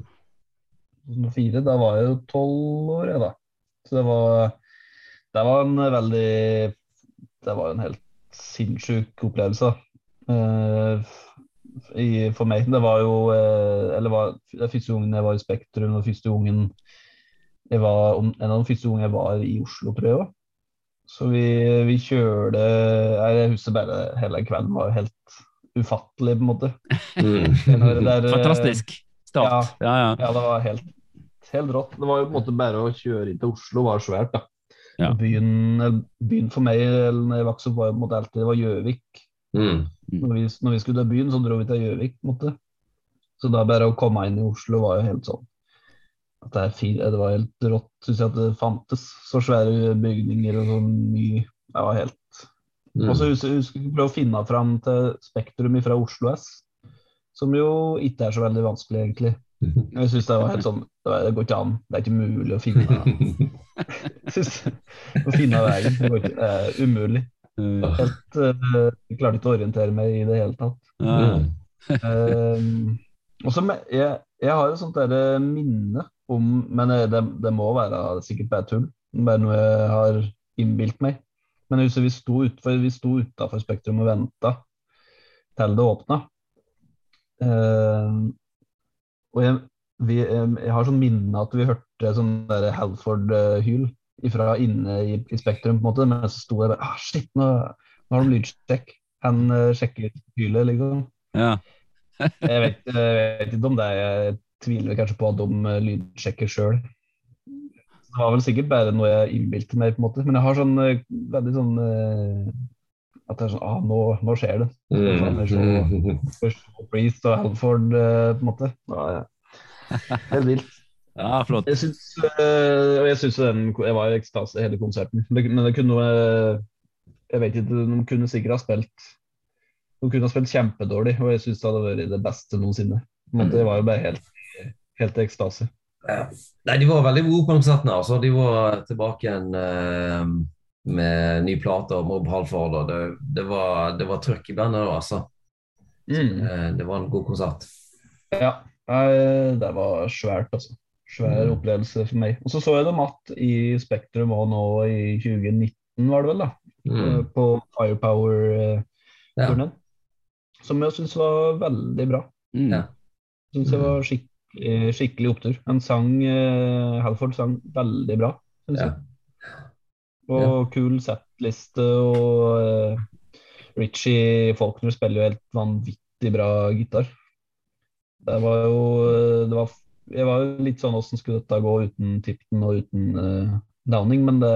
C: 2004, da var jeg jo tolv år, jeg, da. Så det var, det var en veldig Det var en helt sinnssyk opplevelse. Eh, i, for meg. Det var jo eh, Eller var, det første gangen jeg var i Spektrum, og første gangen jeg var, om- en av de første gangene jeg var i Oslo, tror jeg. Så vi, vi kjørte Jeg husker bare hele kvelden var helt ufattelig, på en måte.
B: Mm.
C: Der, eh,
A: Fantastisk start. Ja, ja.
C: Ja, det var helt, helt rått. Det var jo på en måte bare å kjøre inn til Oslo var svært, da.
A: Ja.
C: Byen, byen for meg eller når jeg vokste opp, var jo på alltid det var Gjøvik.
B: Mm.
C: Når vi, når vi skulle til byen, så dro vi til Gjøvik. Så da bare å komme inn i Oslo var jo helt sånn at det, er fint, det var helt rått, syns jeg, at det fantes så svære bygninger og så mye. Det var helt
B: Mm.
C: Og så husker jeg prøve å finne fram til Spektrum fra Oslo S, som jo ikke er så veldig vanskelig, egentlig. Jeg synes det var helt sånn Det går ikke an. Det er ikke mulig å finne synes, Å finne veien. Det, går ikke, det er umulig.
A: Eh,
C: Helt, uh, jeg klarte ikke å orientere meg i det hele tatt.
B: Mm.
C: Um, og så jeg, jeg har et sånt der minne om Men eh, det, det må være sikkert bare tull. Bare noe jeg har innbilt meg. Men jeg husker vi sto utenfor, vi sto utafor Spektrum og venta til det åpna. Um, og jeg, vi, jeg har sånn minne at vi hørte sånn der Halford-hyl fra inne i, i Spektrum, på en måte. Men så sto jeg bare ah, Shit, nå, nå har de lydsjekk. Han uh, sjekker hylet, liksom.
A: ja.
C: Jeg vet, jeg vet ikke om det. Jeg tviler kanskje på at de eh, lydsjekker sjøl. Det var vel sikkert bare noe jeg innbilte meg, på en måte. Men jeg har sånn eh, veldig sånn eh, At det er sånn ah, nå, nå skjer det.
B: Mm.
C: Først Priest og Halford, på en måte. Ja, ja. Helt vilt.
A: ja, flott.
C: Jeg syns, øh, jeg syns den Jeg var i ekstase hele konserten. Det, men det kunne Jeg vet ikke, de kunne sikkert ha spilt De kunne ha spilt kjempedårlig, og jeg syns det hadde vært det beste noensinne. På Det var jo bare helt, helt i ekstase.
B: Ja. Nei, de var veldig gode på konserten. Altså. De var tilbake igjen eh, med ny plate og Mob Halford. Og det, det, var, det var trøkk i bandet da, altså. Mm. det var en god konsert.
C: Ja, det var svært, altså. Svær
B: Mm.
C: opplevelse for meg. Og så så jeg dem att i Spektrum òg nå i 2019, var det vel, da.
B: Mm.
C: Eh, På Firepower-turneen.
B: Ja.
C: Som jeg syns var veldig bra.
A: Mm.
B: Ja.
C: Syns jeg var skikkelig, skikkelig opptur. Han sang eh, Halford sang veldig bra, syns
B: Ja.
C: jeg. Og kul settliste, og uh, Richie Faulkner spiller jo helt vanvittig bra gitar. Det var jo eh, det var, Jeg var jo litt sånn åssen skulle dette gå uten Tipton og uten uh, Downing, men det,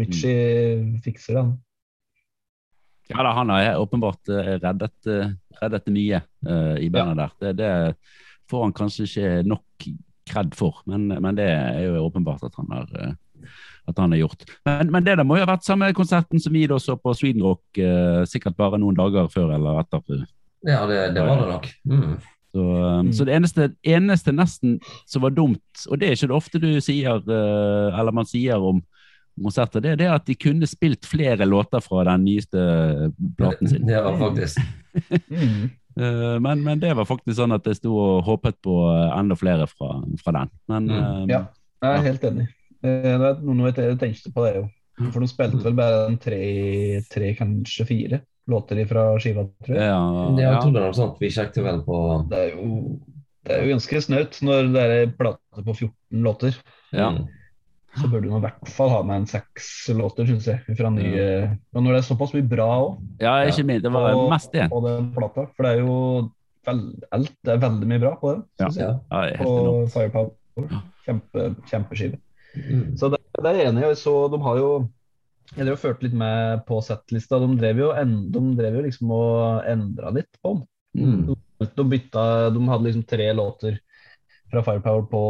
C: Richie fikser det, han.
A: Ja da, han har åpenbart reddet, reddet mye uh, i bandet der. Det, det får han kanskje ikke nok kred for, men, men det er jo åpenbart at han har, at han har gjort. Men, men det der må jo ha vært samme konserten som vi da så på Sweden Rock, eh, sikkert bare noen dager før eller etter.
B: Ja, det, det var det nok. Mm.
A: Så, um, så det eneste, eneste nesten som var dumt, og det er ikke det ofte du sier, eh, eller man sier om konserter, det er det at de kunne spilt flere låter fra den nyeste platen sin.
B: Det var faktisk
C: Mm.
A: Eh, men, men det var faktisk sånn at jeg sto og håpet på enda flere fra, fra den. Men
B: Mm.
A: eh,
C: Ja. Jeg er helt enig. Eh, Det er jeg tenkte på det, jo. For de spilte vel bare en tre, tre kanskje fire låter fra skiva, tror jeg.
A: ja,
B: Det
A: ja.
B: jeg tror det er noe sånt. Vi sjekket vel på
C: Det er jo, det er jo ganske snaut når det er en plate på 14 låter.
A: Ja.
B: Mm.
C: Så burde du i hvert fall ha med en seks låter, syns jeg. Fra nye, og når det er såpass mye bra òg
A: ja, ikke minst. Det var
C: Og-
A: mest igjen.
C: på den plata. For det er jo veld, alt, det er veldig mye bra på den, syns jeg.
B: Ja.
C: På. Firepower. Kjempe, kjempeskive.
B: Mm.
C: Så det, det er jeg enig i. Så de har jo Jeg drev og førte litt med på settlista. De drev jo, en, de drev jo liksom og endra litt på den.
A: Mm.
C: De bytta De hadde liksom tre låter fra Firepower på,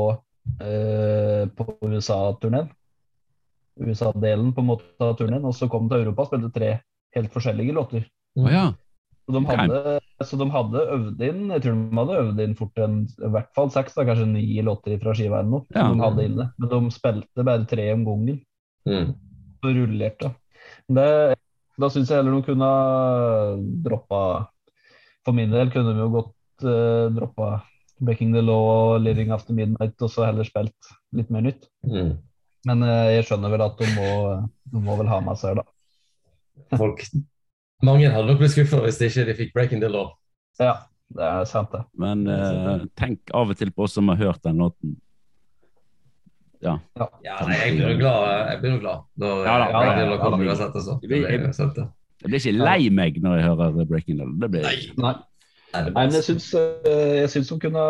C: eh, på USA-turneen. USA-delen på en måte av turneen. Og så kom de til Europa og spilte tre helt forskjellige låter.
A: Oh, ja.
C: Så de, hadde, så de hadde øvd inn Jeg tror de hadde øvd inn fort en, i hvert fall seks, da, kanskje ni låter fra skiva eller noe.
A: Ja.
C: De hadde inne. Men de spilte bare tre om gangen.
B: Mm.
C: Og rullerte. Det, da syns jeg heller de kunne ha droppa For min del kunne de jo godt uh, droppa Breaking the Law og Living After Midnight, og så heller spilt litt mer nytt.
B: Mm.
C: Men uh, jeg skjønner vel at de må, de må vel ha med seg da.
B: Folk Mange hadde nok blitt skuffa hvis de ikke fikk 'Breaking the Law'.
C: Ja, det er sant, det.
A: Men eh, tenk av og til på oss som har hørt den låten. Ja.
B: Ja, nei, jeg blir jo glad. Jeg blir glad når
A: Ja da,
B: eh,
A: ja,
B: Breaking
A: ja,
B: the Law kommer
A: ja.
B: uansett. Altså.
A: Jeg,
B: Det blir.
A: Jeg blir ikke lei meg når jeg hører Breaking the Law. Det blir
B: Nei.
C: Nei.
B: Nei, det
C: men jeg syns, eh, jeg syns de kunne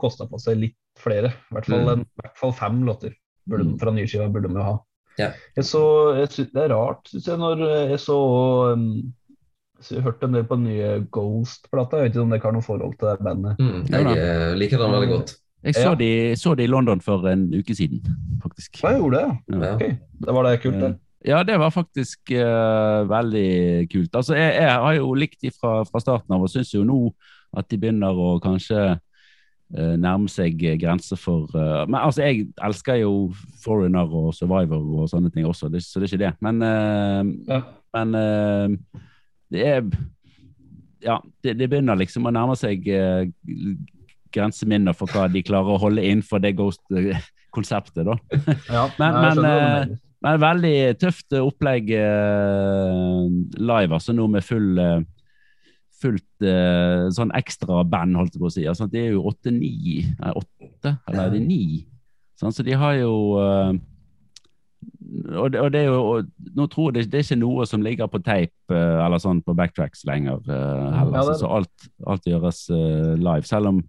C: kosta på seg litt flere. I hvert fall,
B: Mm.
C: en, i hvert fall fem låter burde,
A: Mm.
C: fra nyskiva burde vi ha.
B: Ja.
C: Jeg så, jeg synes, det er rart, syns jeg, når jeg så um, hørte en del på den nye Ghost-plata. Jeg vet ikke om dere har noe forhold til det bandet?
B: Mm, jeg eh, liker den veldig godt.
A: Jeg så,
C: Ja.
A: de, så de i London for en uke siden, faktisk.
C: Ja, jeg gjorde det, ja. Okay. Det var det kult, det.
A: Ja, det var faktisk uh, veldig kult. Altså, jeg, jeg har jo likt de fra, fra starten av, og syns jo nå at de begynner å kanskje uh, nærme seg grenser for uh, Men altså, jeg elsker jo Foreigner og Survivor og sånne ting også, det, så det er ikke det. Men, eh,
C: Ja.
A: men eh, det er Ja, det, det begynner liksom å nærme seg eh, grenseminner for hva de klarer å holde innenfor det Ghost-konseptet, da.
C: Ja,
A: Men-
C: nei,
A: men, eh. Men veldig tøft opplegg eh, live, altså nå med full eh, fullt eh, sånn ekstra band, holdt jeg på å si. Altså, det er jo åtte-ni Åtte, eller er det ni? Sånn, så de har jo eh, og, det, og det er jo og, Nå tror jeg det, det er ikke noe som ligger på tape eh, eller sånn på backtracks lenger eh, heller.
C: Ja, det
A: så alt, alt gjøres eh, live. Selv om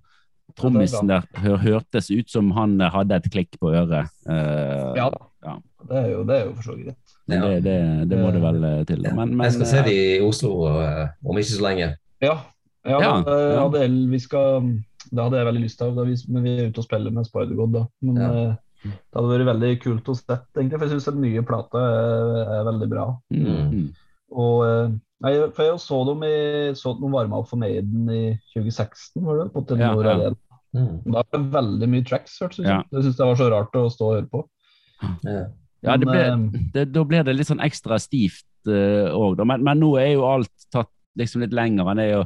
A: trommisen der hør, hørtes ut som han hadde et klikk på øret. Uh,
C: Ja,
A: ja.
C: det er jo, det er jo for så vidt greit.
A: det, det, det må det vel til. Men, men,
B: jeg skal se
A: det
B: de i Oslo uh, om ikke så lenge.
C: Ja, ja,
A: Ja,
C: det,
A: ja.
C: hadde vi skal, det hadde jeg veldig lyst til, da vi, men vi er ute og spiller med Spider-God. da. Men
B: Ja.
C: Det hadde vært veldig kult å se, egentlig, for jeg syns den nye plata er, er veldig bra.
A: mm, mm.
C: Og eh, nei, for jeg så dem i, så at de varma opp for Maiden i 2016, var det? På Telenor
A: Ja, ja.
B: Mm.
C: Da ble det veldig mye tracks, hørtes det ut
A: Ja.
C: Jeg syns det var så rart å stå og høre på.
B: Ja.
A: Ja, det ble,
C: eh,
A: det, da blir det litt sånn ekstra stivt òg, da. Men, men nå er jo alt tatt liksom litt lenger. Han er jo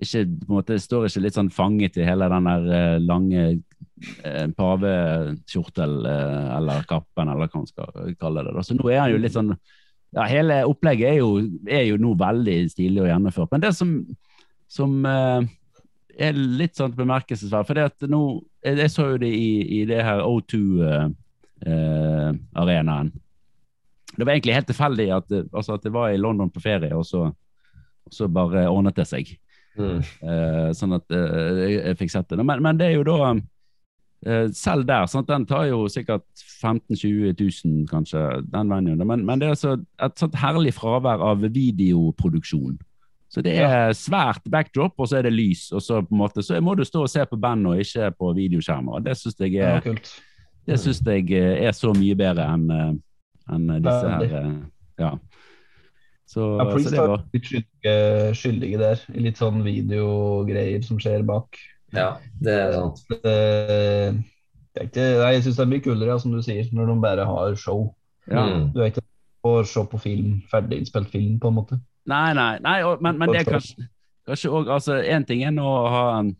A: ikke på en måte, står ikke litt sånn fanget i hele den der uh, lange eh, pavekjortel eh, eller kappen, eller hva man skal kalle det. Da. Så nå er han jo litt sånn ja, Hele opplegget er jo, er jo nå veldig stilig og gjennomført. Men det som, som eh, er litt sånn bemerkelsesverdig For det at nå, jeg, jeg så jo det i, i det her O2-arenaen. det var egentlig helt tilfeldig at, altså at det var i London på ferie, og så, og så bare ordnet det seg.
B: Mm.
A: Sånn at jeg, jeg fikk sett det. Men, men det er jo da Selv der, sant, den tar jo sikkert 15 000-20 000, kanskje, den venueen. Men, men det er altså et sånt herlig fravær av videoproduksjon. Så det er svært backdrop, og så er det lys. Og så på en måte, så må du stå og se på bandet og ikke på videoskjermer. Det syns jeg, er- det synes jeg eh, er så mye bedre enn en disse her. Eh, Ja. Så,
C: Ja,
A: så
C: Priest er litt skyldige, skyldige der, i litt sånn videogreier som skjer bak.
B: Ja, det er sant.
C: Det, det er ikke, nei, jeg syns det er mye kulere, ja, som du sier, når de bare har show.
A: ja.
B: Mm.
C: Du er ikke å se på film, ferdig innspilt film, på en måte.
A: Nei, nei, nei og, men, men det er kanskje, kanskje også, altså En ting er nå å ha um,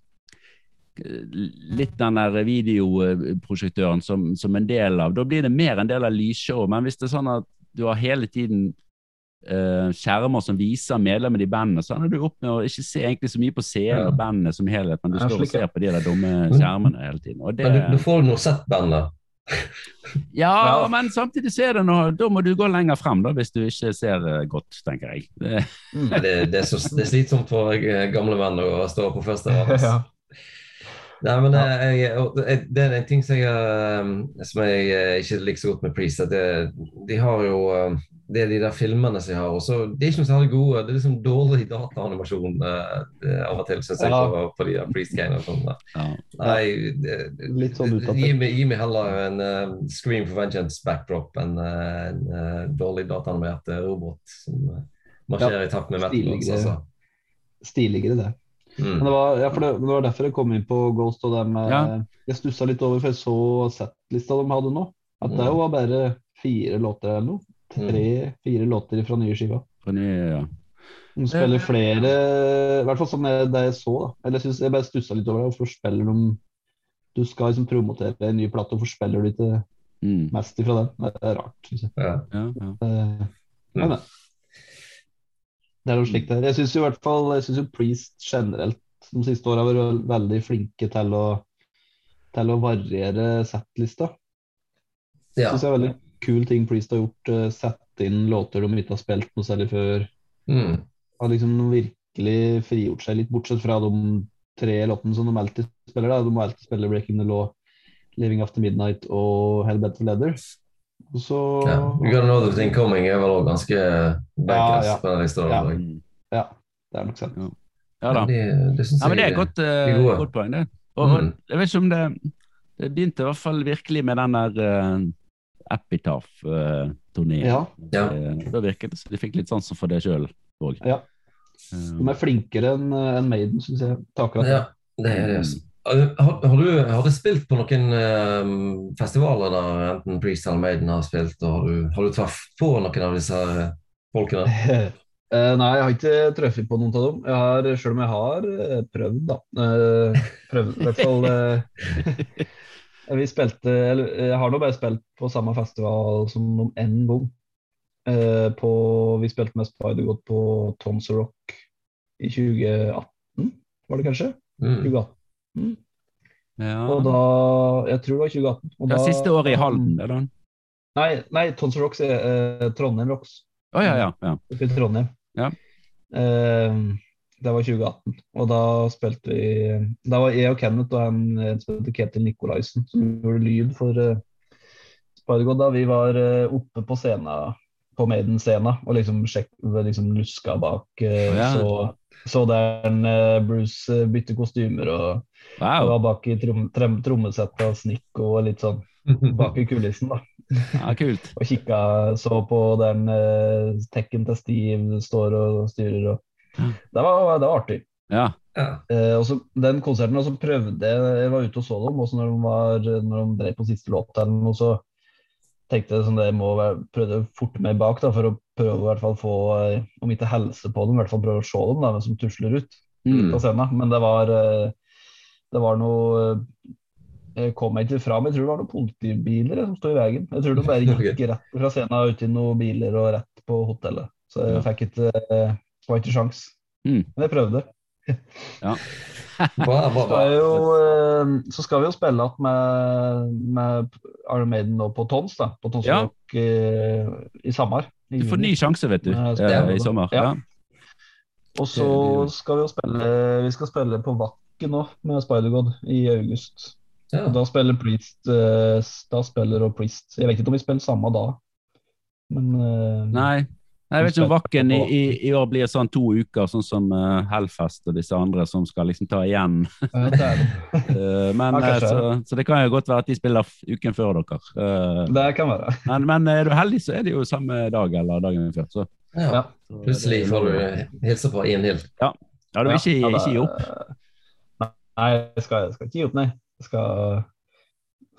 A: litt den der videoprosjektøren som, som en del av Da blir det mer en del av lysshowet. Men hvis det er sånn at du har hele tiden eh, skjermer som viser medlemmer i bandet, så ender du opp med å ikke se egentlig så mye på scenen og bandet som helhet, men du står og ser på de der dumme skjermene hele tiden. Det,
B: Men du, du får nå sett bandet.
C: ja,
A: men samtidig så er det noe Da må du gå lenger frem, da, hvis du ikke ser eh, godt, tenker jeg. Det,
C: Mm.
B: Det, det, er så, det er slitsomt for eh, gamle menn å stå på første rad.
C: ja.
B: Nei, men eh, jeg, og det- er en ting som jeg, eh, som jeg eh, ikke liker så godt med Priest. De har jo eh, Det er de der filmene som jeg har. også. de er ikke noe særlig gode. Det er liksom dårlig dataanimasjon eh, av og til, syns jeg,
C: Ja.
B: på, på de der Priest-greiene. og sånn
A: ja.
B: Nei, det,
C: Litt sånn utdatert.
B: gi, gi meg heller en uh, Scream for Vengeance backdrop enn uh, en uh, dårlig dataanimert robot som uh, marsjerer i takt med metal.
C: stiligere.
B: Altså.
C: Stiligere, det. Men
B: Mm.
C: det var, ja, for det, det var derfor jeg kom inn på Ghost og dem.
A: Ja.
C: Jeg stussa litt over, for jeg så settlista de hadde nå. At det
B: Mm.
C: var bare fire låter eller noe. Tre-fire låter fra nye skiva.
A: Fra nye, ja.
C: De spiller flere I hvert fall sånn det det jeg så. da Eller jeg, synes, jeg bare stussa litt over det. Hvorfor spiller de Du skal liksom promotere en ny plate, hvorfor spiller du ikke
A: Mm.
C: mest ifra den? Det er rart, syns jeg.
B: Ja.
A: ja, ja.
C: Eh,
B: Mm.
C: Men, men. Det er noe slikt der. Jeg syns i hvert fall jeg synes jo Priest generelt de siste åra har vært veldig flinke til å, til å variere settlista.
B: Ja.
C: Synes jeg er veldig kul ting Priest har gjort. Uh, Sette inn låter de ikke har spilt noe særlig før.
B: Mm.
C: Har liksom virkelig frigjort seg litt, bortsett fra de tre låtene som de alltid spiller. da. De må alltid spille 'Breaking the Law', 'Living After Midnight' og 'Hellbent for Leather'. Og så
B: Ja. You got another thing coming er vel også ganske bankers
C: Ja, ja.
B: på den lista.
C: Ja. Ja, Det er nok sant.
A: Ja da.
B: Det, det
A: Ja, men det er et godt, eh, godt poeng, det. Og, og
B: Mm.
A: jeg vet ikke om det Det begynte i hvert fall virkelig med den der uh, Epitaph-turneen.
C: Ja,
B: Ja.
A: Det virket så de fikk litt sansen for det sjøl òg.
C: Ja. de er flinkere enn en Maiden, syns jeg. Takker.
B: Ja, det er det. altså. Har, har, du, har du spilt på noen um, festivaler der enten Priest eller Maiden har spilt? og Har du, har du truffet på noen av disse folkene?
C: Eh, nei, jeg har ikke truffet på noen av dem. Jeg har, selv om jeg har eh, prøvd, da. Eh, prøvd, i hvert fall eh, Vi spilte eller, Jeg har nå bare spilt på samme festival som om én gang. Eh, på, vi spilte med Spider-God på Tons Rock i 2018, var det kanskje?
B: Mm.
C: 2018.
A: Ja.
C: Og da Jeg tror det var 2018. Og
A: ja,
C: da-
A: siste året i Halden, eller?
C: Nei, nei Tons Rocks er eh, Trondheim Rocks.
A: Å ja, ja. ja.
C: oppe i Trondheim.
A: Ja.
C: Eh, det var 2018, og da spilte vi Da var jeg og Kenneth og en, en som heter Ketil Nikolaisen, som gjorde lyd for uh, Spider-God da vi var uh, oppe på scenen på Maiden-scenen og liksom, sjekket, liksom luska bak.
A: Uh, ja.
C: Så, så der eh, Bruce uh, bytte kostymer og
A: wow.
C: og var bak i trom, trommesettet og snikk og litt sånn bak i kulissen. da
A: Ja, kult.
C: og kikka, så på den uh, tekken til Steve står og styrer. Og. Det, var, det var artig.
A: Ja.
B: Ja.
C: Eh, og så Den konserten og så prøvde jeg Jeg var ute og så dem også når de, var, når de drev på siste låt. og så tenkte jeg sånn, det må være, prøvde å forte meg bak da, for å prøve å i hvert fall få, eh, om ikke helse på dem, i hvert fall prøve å se dem da, men som tusler ut
A: Mm.
C: på scenen. Men det var, eh, det var noe eh, Jeg kom meg ikke fram. Jeg tror det var noen politibiler som sto i veien. Jeg tror de bare gikk rett fra scenen ut i noen biler og rett på hotellet. Så jeg
A: Ja.
C: fikk ikke var ikke sjans.
A: Mm.
C: Men jeg prøvde.
B: Ja.
C: Så,
B: bra.
C: er jo, eh, så skal vi jo spille igjen med, med Iron Maiden nå på Tons, da. På Tons
A: Ja.
C: I, i sommer. i
A: Du får ny sjanse, vet du,
C: Ja,
A: eh, i sommer.
C: Ja.
A: Ja.
C: Og så skal vi jo spille Vi skal spille på Vakken nå med Spider-God i august.
B: Ja.
C: Og da spiller Priest eh, Da spiller og Priest Jeg vet ikke om vi spiller samme da, men eh,
A: Nei. Nei, jeg vet ikke om Vakken i, i, i år blir sånn to uker, sånn som uh, Hellfest og disse andre som skal liksom ta igjen.
C: ja.
A: Eh, men,
C: Ja,
A: eh, så, så det kan jo godt være at de spiller uken før dere. Uh,
C: det kan være.
A: men, men er du heldig, så er det jo samme dag eller dagen før. Så,
B: Ja.
C: Ja.
B: Plutselig får du hilse på Ian Hill.
A: Ja, du vil ikke,
C: Ja, ja,
A: ikke gi opp?
C: Nei, jeg skal, jeg skal ikke gi opp, nei. Jeg skal,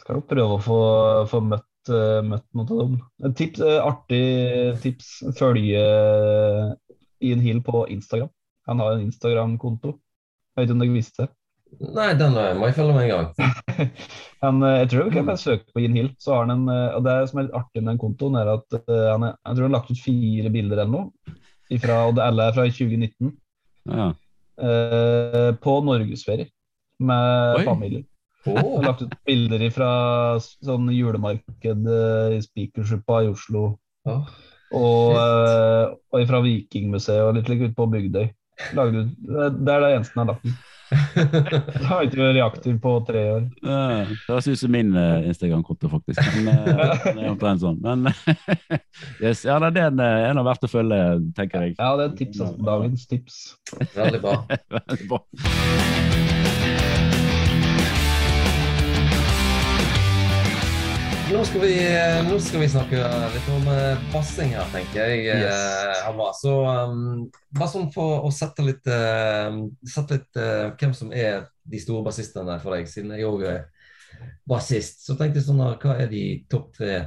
C: skal prøve å få, få møtt, møtt noen av dem. Et tips, eh, artig tips. Følge eh, Ian Hill på Instagram. Han har en Instagram-konto. Jeg vet ikke om dere visste det.
B: Nei, den eh, må jeg følge med en gang.
C: Han, eh, jeg tror vi kan bare søke på Ian Hill. Så har han en, eh, og Det som er litt artig med den kontoen, er at eh, han er, jeg tror han har lagt ut fire bilder eller noe. Ifra, og det alle er fra 2019.
A: Ja.
C: eh, på norgesferie med
A: Oi.
C: familien. Jeg har lagt ut bilder fra sånn julemarked eh, i Spikersuppa i Oslo.
B: Oh,
C: Og, eh, og fra Vikingmuseet og litt like ute på Bygdøy. Lagde ut, det det er det eneste jeg har lagt ut. Jeg har ikke vært reaktiv på tre år.
A: Det høres ut som min eh, Instagram-konto, faktisk. Men, eh, den er sånn. Men yes, ja, det er en, eh, en av verdt å følge, tenker jeg.
C: Ja, det er tips. Altså. Dagens tips.
B: Veldig bra.
A: Veldig bra.
B: Nå skal, vi, nå skal vi snakke litt om eh, bassing her, tenker jeg. eh,
C: Yes.
B: Så um, bare sånn for å sette litt, uh, sette litt uh, hvem som er de store bassistene for deg, siden jeg òg er bassist, så tenkte jeg sånn her, hva er de topp tre,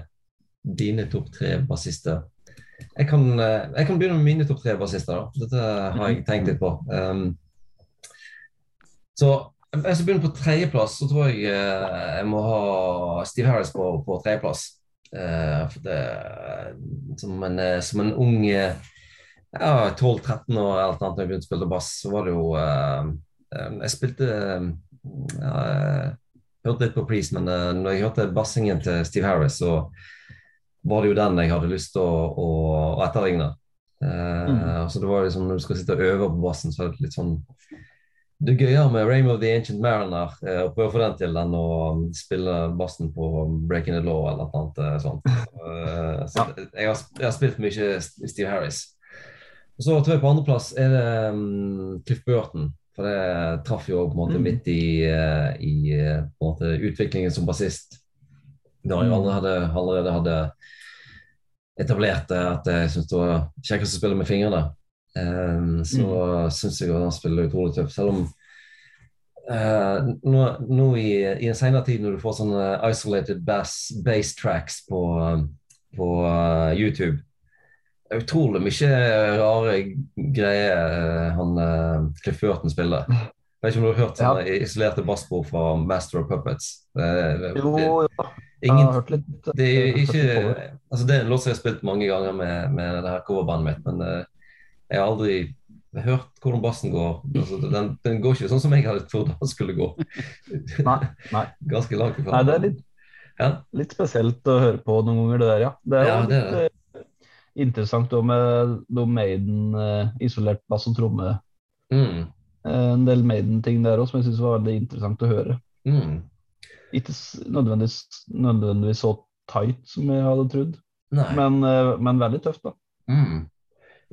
B: dine topp tre bassister? Jeg kan, uh, jeg kan begynne med mine topp tre bassister, da. Dette har jeg tenkt litt på. Um, så hvis jeg begynner på tredjeplass, så tror jeg eh, jeg må ha Steve Harris på, på tredjeplass. Eh, det, som, en, eh, som en ung eh, ja, 12-13 år eller noe annet, da jeg begynte å spille bass, så var det jo eh, eh, Jeg spilte eh, ja, jeg Hørte litt på Priest, men eh, når jeg hørte bassingen til Steve Harris, så var det jo den jeg hadde lyst til å, å, etterligne. Eh,
C: Mm.
B: Så det var liksom når du skal sitte og øve på bassen, så er det litt sånn det gøyere med Rame of the Ancient Mariner eh, å prøve å få den til enn å um, spille bassen på Breaking the Law eller noe annet eh, sånt. Eh, så jeg, har, jeg har spilt mye Steve Harris. Så tror jeg på andreplass er det um, Cliff Burton. For det traff jo på en måte
C: Mm.
B: midt i, eh, i eh, måte, utviklingen som bassist. Da jeg
C: Mm.
B: allerede allerede hadde etablert at jeg syntes det var kjekkest å spille med fingrene. Um, så
C: Mm.
B: syns jeg at han spiller utrolig tøft. Selv om uh, nå, nå i, i en senere tid, når du får sånne isolated bass, bass tracks på, på uh, YouTube utrolig mye rare greier uh, han uh, Cliff Burton spiller. Jeg vet ikke om du har hørt sånne isolerte bassbord fra Master of Puppets? Det, det,
C: Jo,
B: det,
C: Ingen, Jeg har hørt litt.
B: det er ikke altså Det er en låt som jeg har spilt mange ganger med, med det her coverbandet mitt, men jeg har aldri hørt hvordan bassen går. Altså, den, den går ikke sånn som jeg hadde trodd den skulle gå.
C: Nei, nei.
B: Ganske langt ifra.
C: Nei, det er litt,
B: Ja.
C: litt spesielt å høre på noen ganger, det der, ja. Det er
B: Ja, det er
C: litt eh, interessant òg med noe Maiden, eh, isolert bass og tromme.
B: Mm,
C: Eh, en del Maiden-ting der òg som jeg syns var veldig interessant å høre.
B: mm.
C: Ikke nødvendigvis, nødvendigvis så tight som jeg hadde trodd, men, men veldig tøft, da.
B: Mm.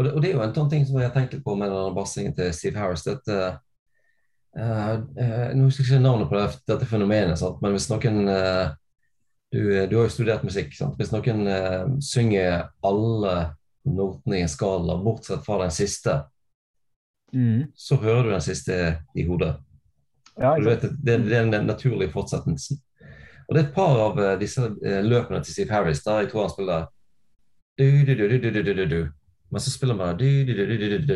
B: Og det, og det, er jo en sånn ting som jeg tenker på med denne bassingen til Steve Harris. dette Uh, uh, nå husker jeg ikke navnet på det, dette fenomenet, sant? men hvis noen uh, du, du, har jo studert musikk. Sant? Hvis noen eh, synger alle notene i en skala, bortsett fra den siste, mm. så hører du den siste i hodet.
C: Ja,
B: vet, det, det, er den naturlige fortsettelsen. Og Det er et par av eh, disse løpene til Steve Harris der jeg tror han spiller du, du, du, du, du, du, du, du. Men så spiller bare du, du, du, du, du, du, du.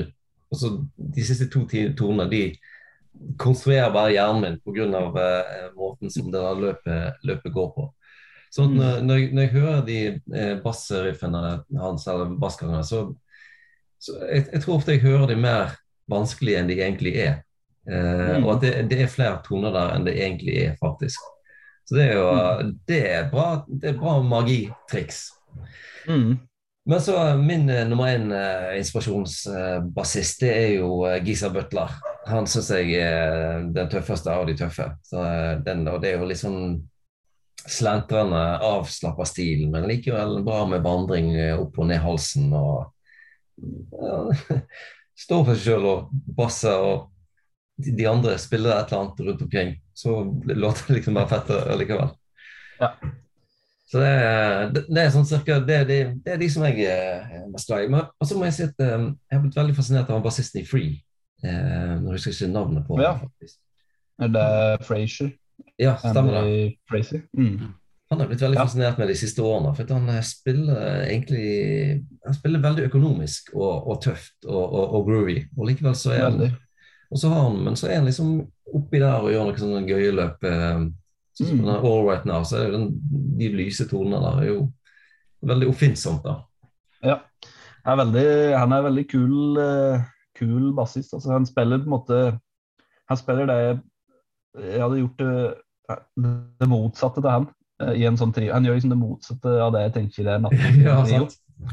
B: Og så de siste to tonene de konstruerer bare hjernen min pga. Uh, måten som det løpet, løpet går på. Så
C: Mm.
B: når, når, jeg, når jeg hører de eh, bassriffene hans, eller bassgangene, så, så jeg, jeg tror ofte jeg hører de mer vanskelige enn de egentlig er. Eh,
C: Mm.
B: Og at det, det er flere toner der enn det egentlig er, faktisk. Så det er jo det er bra, det er bra magitriks.
C: Mm.
B: Men så min eh, nummer én eh, inspirasjonsbassist, det er jo eh, Gisa Butler. Han syns jeg er den tøffeste av de tøffe. Den, og det er jo litt sånn slentrende, avslappa stil, men likevel bra med vandring opp og ned halsen og ja, Står for seg sjøl og basser, og de andre spiller et eller annet rundt omkring. Så låter det liksom bare fett likevel.
C: Ja.
B: Så det, er- det, er sånn cirka det, det, det er de som jeg eh, er mest glad i. Men så må jeg si at um, jeg har blitt veldig fascinert av han bassisten i Free. Uh, nå husker jeg ikke navnet på
C: Ja.
B: faktisk.
C: Er det Frazier?
B: Ja, stemmer det.
C: Mm.
B: Han har blitt veldig
C: Ja.
B: fascinert med de siste årene. For han eh, spiller egentlig Han spiller veldig økonomisk og, og tøft og, og, og groovy. Og likevel så er han
C: Veldig.
B: Og så har han, men så er han liksom oppi der og gjør noen sånne gøye løp. Eh, sånn
C: Mm.
B: den All Right Now, så er det den, de lyse tonene der er jo veldig oppfinnsomt. da.
C: Ja. Han er veldig, han er veldig kul, uh, kul bassist. Altså, han spiller på en måte Han spiller det Jeg hadde gjort det, det motsatte til han uh, i en sånn trio. Han gjør liksom det motsatte av det jeg tenker er natten.
B: Ja,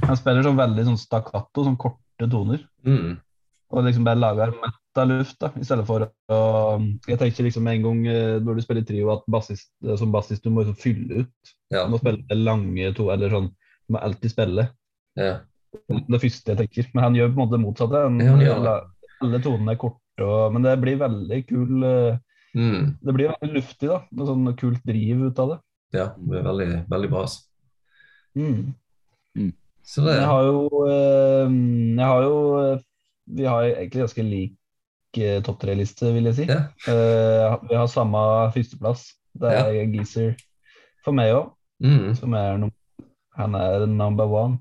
C: Han spiller sånn veldig sånn stakkato, sånn korte toner.
B: Mm.
C: Og liksom bare lager mett av luft, da, i stedet for å Jeg tenker liksom en gang eh, når du spiller trio, at bassist, eh, som bassist du må liksom fylle ut.
B: Ja.
C: Du må spille lange to, eller sånn Du må alltid spille.
B: ja.
C: Det første jeg tenker. Men han gjør på en måte det motsatte. Han,
B: Ja, ja.
C: Alle, alle tonene er korte, og, men det blir veldig kul eh,
B: Mm.
C: Det blir veldig luftig, da. Noe sånn kult driv ut av det.
B: ja. Det er veldig, veldig bra. altså.
C: Mm.
B: Så det
C: Jeg har jo eh, Jeg har jo Vi har egentlig ganske lik topp tre-liste, vil jeg si.
B: Ja.
C: Uh, vi har samme førsteplass. Det er Geezer for meg òg,
B: mm.
C: som er no Han er number one.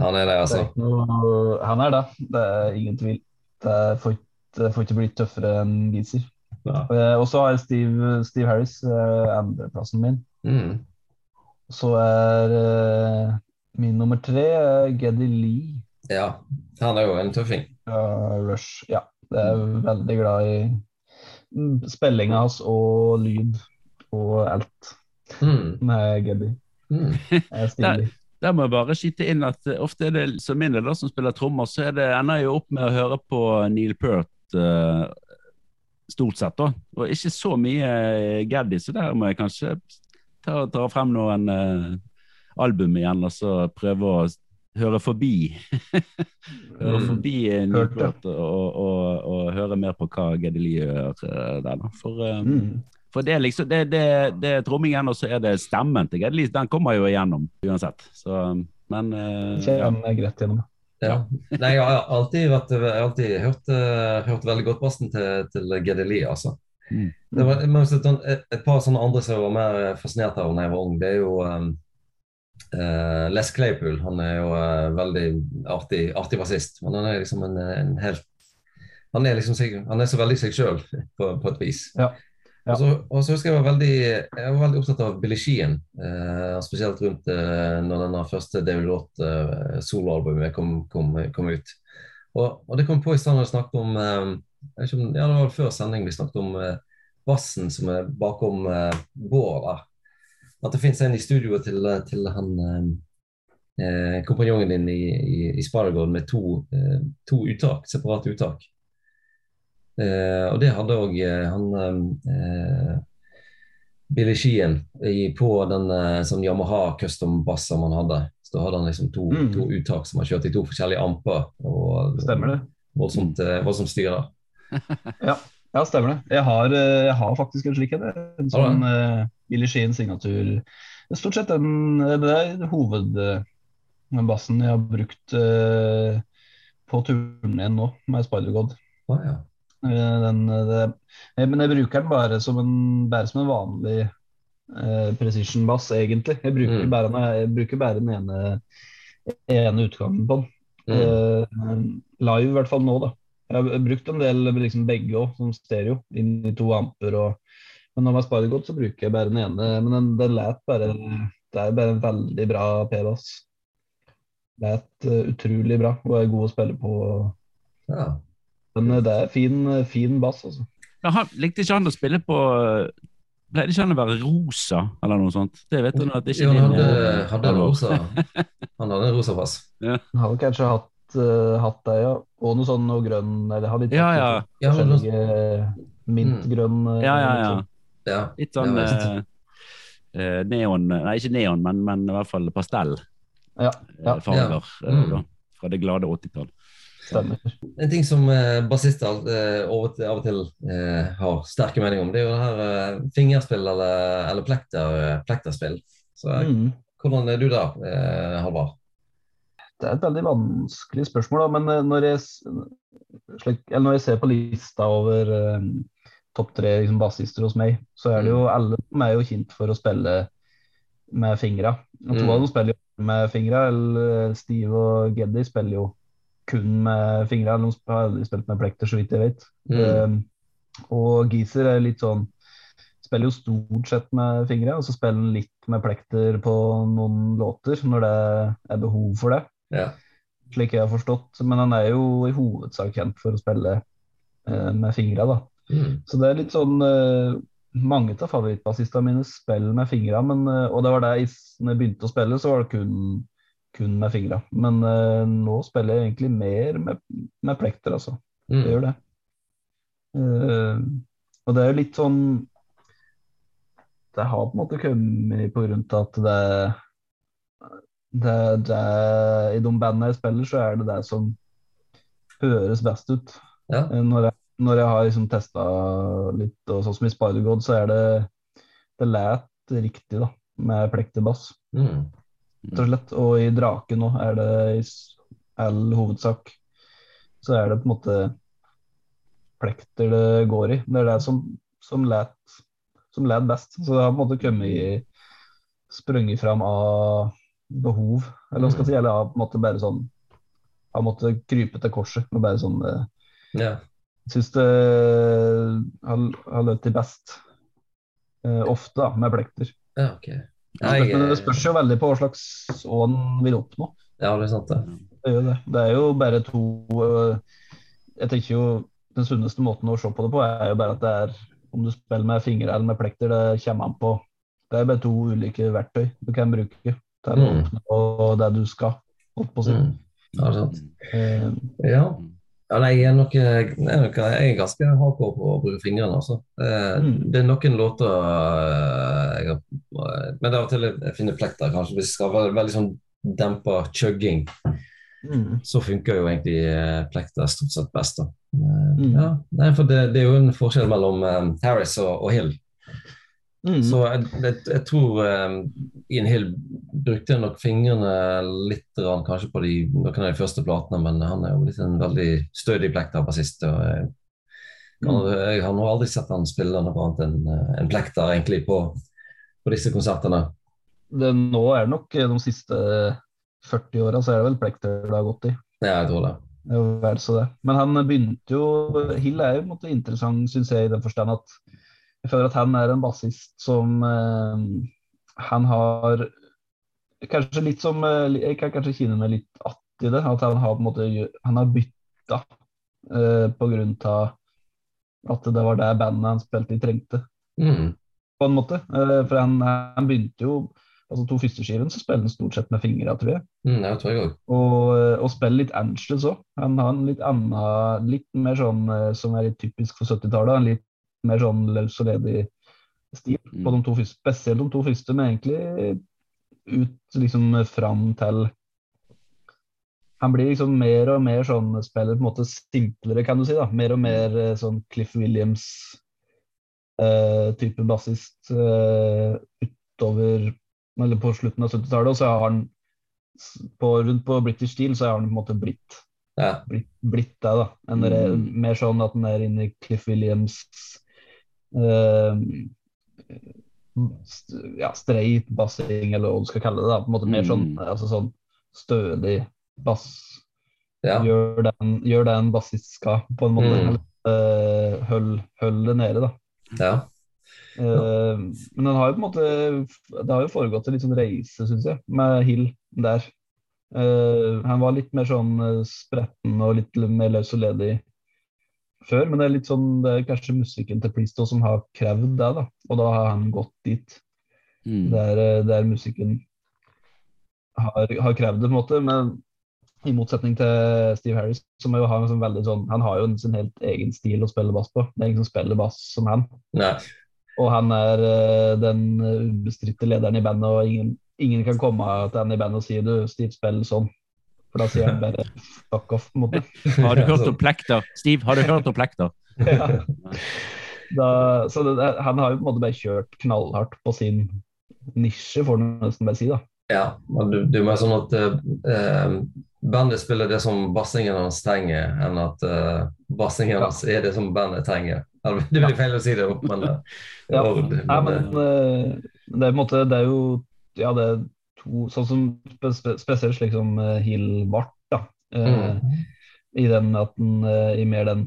B: Han er det,
C: Det er
B: altså.
C: noe, han er det. Det er ingen tvil. Det får det får ikke blitt tøffere enn Geezer.
B: Ja.
C: Uh, og så har Steve, Steve Harris, uh, andreplassen min.
B: Mm.
C: Så er eh, min nummer tre eh, Geddy Lee
B: ja. Han er jo en tøffing.
C: Uh, Rush. Ja, det er veldig glad i mm, spillinga hans og lyd og alt
B: Mm.
C: med Geddy.
B: Mm.
C: Er stilig.
A: Der må jeg bare skyte inn at eh, ofte er det som min del da, som spiller trommer, så er det, ender jeg jo opp med å høre på Neil Peart Uh, stort sett. da, Og ikke så mye Geddy, så der må jeg kanskje ta, ta frem noen uh, album igjen og så prøve å høre forbi høre
B: Mm.
A: forbi en
C: Hørt
A: og, og, og høre mer på hva Gedeli gjør eh, der. da. For, eh,
C: Mm.
A: for det er liksom det, det, det er trommingen, og så er det stemmen til Gedeli. Den kommer jo igjennom uansett. Så, men uh, ja.
C: Kommer greit gjennom.
B: Ja. Nei, jeg har alltid, vært, jeg har alltid hørt, eh, hørt veldig godt bassen til, til Gedeli, altså.
A: Mm.
B: Det var, men et, et, par sånne andre som var mer fascinert av da jeg var ung, det er jo um, eh, Les Claypool. Han er jo eh, veldig artig, artig bassist, men han er liksom en, en helt han er liksom han er så veldig seg sjøl på, på et vis.
C: Ja. Ja.
B: Og, så, og så husker jeg var veldig, jeg var veldig opptatt av Billie Sheehan, eh, spesielt rundt eh, når denne første David Roth eh, kom, kom, kom ut. Og, og det kom på i stedet når vi snakket om eh, om, ja, Det var før sending vi snakket om eh, bassen som er bakom eh, Bård. At det finnes en i studioet til, til han eh, eh, kompanjongen din i, i, i Spider-God med to, eh, to uttak, separate uttak. Eh, og det hadde òg han eh, Billy Sheehan i, på den eh, sånn Yamaha custom-bassa man hadde. Så da hadde han liksom to,
C: Mm.
B: to uttak som han kjørte i to forskjellige amper. Og,
C: Stemmer det?
B: Voldsomt, eh, voldsomt styre.
C: Ja, stemmer det. Jeg har, eh, jeg har faktisk en slik en. Sånn Billie Sheen, signatur. Det er Stort sett den, det er hoved, eh, den bassen jeg har brukt uh, på turneen nå med Spider-God.
B: Ah, ja.
C: Eh, Den, det, jeg, men jeg bruker den bare som en, bare som en vanlig eh, precision bass, egentlig. Jeg bruker,
B: Mm.
C: bare, jeg bruker bare den ene, ene utgangen på den.
B: Mm.
C: Eh, live, i hvert fall nå, da. Jeg har brukt en del liksom begge òg, som stereo, inn i to amper. Og, men når man sparer godt, så bruker jeg bare den ene. Men den, den lät bare Det er bare en veldig bra P-bass. Lät uh, utrolig bra og er god å spille på.
B: Ja.
C: Men uh, det er fin, fin bass, altså.
A: Men han, likte ikke han å spille på Pleide ikke han å være rosa, eller noe sånt? Det vet du at det ikke
B: Jo, han hadde,
A: eh,
B: hadde rosa Han hadde en rosa pass.
C: Han hadde kanskje hatt, uh, hatt det, ja. Og noe sånn noe grønn Eller hadde ikke
A: Ja, ja.
B: Ja,
C: forskjellige mintgrønn mm.
A: Ja, ja, ja.
B: Ja.
A: Litt sånn
B: Ja,
A: eh, eh, neon Nei, ikke neon, men, men i hvert fall pastellfarger
C: Ja, ja.
B: Ja.
A: eh,
B: Mm.
A: fra det glade 80-tall.
C: stemmer.
B: En ting som eh, bassister eh, av og til, eh, har sterke meninger om, det er jo det her eh, fingerspill eller, eller plekter, eh, plekterspill. Så eh,
C: Mm.
B: hvordan er du der, eh, Halvard?
C: Det er et veldig vanskelig spørsmål, da. men eh, når jeg, slik, eller når jeg ser på lista over eh, topp tre liksom, bassister hos meg, så er det jo alle som er jo kjent for å spille med fingra. Og To
B: Mm.
C: av dem spiller jo med fingra. eller Steve og Geddy spiller jo kun med fingra. De har aldri spilt med plekter, så vidt jeg vet.
B: Mm.
C: Um, og Geezer er litt sånn Spiller jo stort sett med fingra, og så spiller han litt med plekter på noen låter når det er behov for det
B: Ja.
C: slik jeg har forstått. Men han er jo i hovedsak kjent for å spille uh, med fingra, da.
B: Mm.
C: Så det er litt sånn eh, Mange av favorittbassistene mine spiller med fingra, men, eh, og det var det jeg, når jeg begynte å spille, så var det kun, kun med fingra. Men uh, nå spiller jeg egentlig mer med, med plekter, altså. Det
B: Mm.
C: gjør det. Uh, og det er jo litt sånn Det har på en måte kommet på grunn av at det, det, det I de bandene jeg spiller, så er det det som høres best ut.
B: Ja.
C: Når når jeg har liksom testa litt, og sånn som i Spider-God, så er det Det læt riktig, da, med plekterbass,
B: Mm.
C: rett og slett. Og i Draken nå er det i all hovedsak så er det på en måte plekter det går i. Det er det som, som læt som læt best. Så det har på en måte kommet i sprunget fram av behov, eller hva skal jeg si, eller av på en måte bare sånn Har måttet krype til korset. og bare sånn eh,
B: Ja.
C: Syns det har, løpt til best. Eh, ofte, da, med plekter.
B: ja, ok.
C: Men
B: Jeg,
C: det spørs jo veldig på hva slags ånd en vil oppnå.
B: ja, det er sant, det.
C: Det, jo det. det er jo bare to øh, Jeg tenker jo Den sunneste måten å se på det på, er jo bare at det er om du spiller med fingre eller med plekter, det kommer an på. Det er bare to ulike verktøy du kan bruke til å
B: Mm.
C: oppnå det du skal. Holdt på å si.
B: Mm. Ja, det er sant.
C: Eh,
B: Ja. Ja nei, jeg, er nok, jeg, er nok, jeg er ganske hardcore på å bruke fingrene. Altså. Eh,
C: Mm.
B: Det er noen låter eh, jeg har, Men det av og til jeg finner plekter, kanskje, hvis jeg skal være veldig sånn dempa chugging,
C: Mm.
B: så funker jo egentlig eh, plekter stort sett best. da. Eh,
C: Mm.
B: Ja, nei, for det, det er jo en forskjell mellom um, Harris og, og Hill.
C: Mm.
B: Så jeg, jeg, jeg tror eh, Ian Hill brukte nok fingrene litt rann, kanskje på de, noen av de første platene, men han er jo litt en veldig stødig plekter-bassist. og Jeg,
C: Mm.
B: jeg har nå aldri sett han spille noe annet enn eh, en plekter egentlig på, på disse konsertene.
C: det, nå er det nok eh, de siste 40 åra, så er det vel Plekter det har gått i.
B: Ja, jeg tror det.
C: Det det. Men han begynte jo Hill er jo på en måte interessant, syns jeg, i den forstand at jeg føler at han er en bassist som eh, Han har kanskje litt som eh, Jeg kan kanskje kine meg litt att i det. At han har på en måte Han har bytta eh, på grunn av at det var det bandet han spilte i, trengte.
B: Mm.
C: På en måte. Eh, for han, han begynte jo Altså to første skivene så spiller han stort sett med fingra, tror jeg.
B: Mm, jeg tror jeg.
C: Og, og spiller litt Angeles òg. Han har en litt annen, litt mer sånn eh, som er litt typisk for 70-tallet. En litt mer sånn løs og ledig stil
A: Mm.
C: på de to første. Spesielt de to første, men egentlig ut liksom fram til Han blir liksom mer og mer sånn Spiller på en måte simplere, kan du si. da, Mer og mer eh, sånn Cliff Williams-type bassist eh, utover Eller på slutten av 70-tallet. Og så har han på, rundt på British Steel så har han på en måte blitt
B: Ja.
C: blitt, blitt det, da. En,
A: Mm.
C: Mer sånn at han er inne i Cliff Williams eh, ja, streit bassing, eller hva du skal kalle det. da, på en måte Mer sånn,
A: Mm.
C: altså sånn stødig bass.
B: Ja.
C: Gjør, det en- gjør den en bassist skal, på en måte.
B: Mm.
C: Hold, hold det nede, da.
B: ja.
C: Uh, men den har jo på en måte Det har jo foregått en litt sånn reise, syns jeg, med Hill der. Uh, han var litt mer sånn eh, spretten og litt mer løs og ledig før, men det er litt sånn det er kanskje musikken til Priest som har krevd det, da. Og da har han gått dit
A: Mm.
C: der, eh, der musikken har, har krevd det, på en måte. Men i motsetning til Steve Harris, som jo har en sånn veldig sånn Han har jo en sin helt egen stil å spille bass på. Det er ingen som spiller bass som han.
B: Nei.
C: Og han er eh, den ubestridte lederen i bandet, og ingen, ingen kan komme til han i bandet og si du, Steve, spiller sånn. For da sier han bare fuck off, en måte.
A: Har du hørt om plekter? Steve, har du hørt om plekter?
C: Ja. Da, så det, det- han har jo på en måte bare kjørt knallhardt på sin nisje, får du nesten bare si. da.
B: Ja, men du, det er mer sånn at eh, bandet spiller det som bassingen hans trenger, enn at eh, bassingen
C: Ja.
B: hans er det som bandet trenger. Det blir feil å si det, men, ja.
C: Ja.
B: men,
C: Nei, men
B: eh,
C: eh, det er på en måte Det er jo ja, det to Sånn som spe, spe, spesielt slik som uh, Hill Bart, da. Eh,
B: mm.
C: I den at den uh, I mer den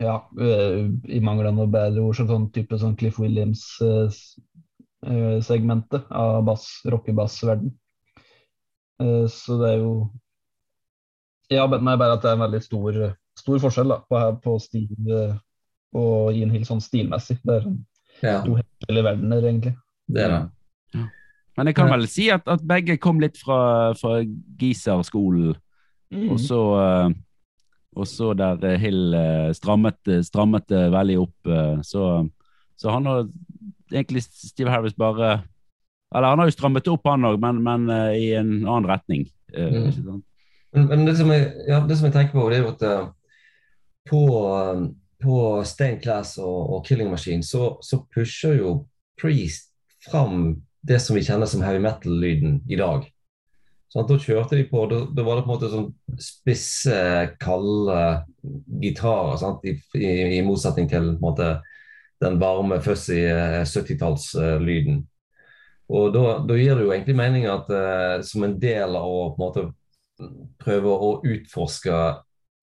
C: Ja, i mangel av bedre ord, så sånn type sånn Cliff Williams-segmentet av bass, rockebassverden. Uh, så det er jo Ja, men det er bare at det er en veldig stor, stor forskjell da, på, på stil og Ian Hill sånn stilmessig. Det er sånn
B: ja,
C: to hele verdener, egentlig.
B: det er det.
A: Men jeg kan vel si at, at begge kom litt fra, fra Giser-skolen, og så eh, og så der Hill eh, strammet, strammet det veldig opp. eh, Så, så han har egentlig Steve Harris bare Eller han har jo strammet opp, han òg, men, men i en annen retning.
B: Mm. Men, men det, som jeg, ja, det som jeg tenker på, det er jo at på, på Stained Class og, og Killing Machine så, så pusher jo Priest fram det som vi kjenner som heavy metal-lyden i dag. Sånn Da kjørte de på, da, da var det på en måte sånn spisse, kalde gitarer. I, i, I motsetning til måte, den varme, fuzzy eh, 70-tallslyden. Og da, da gir det jo egentlig mening at eh, som en del av å på en måte prøve å utforske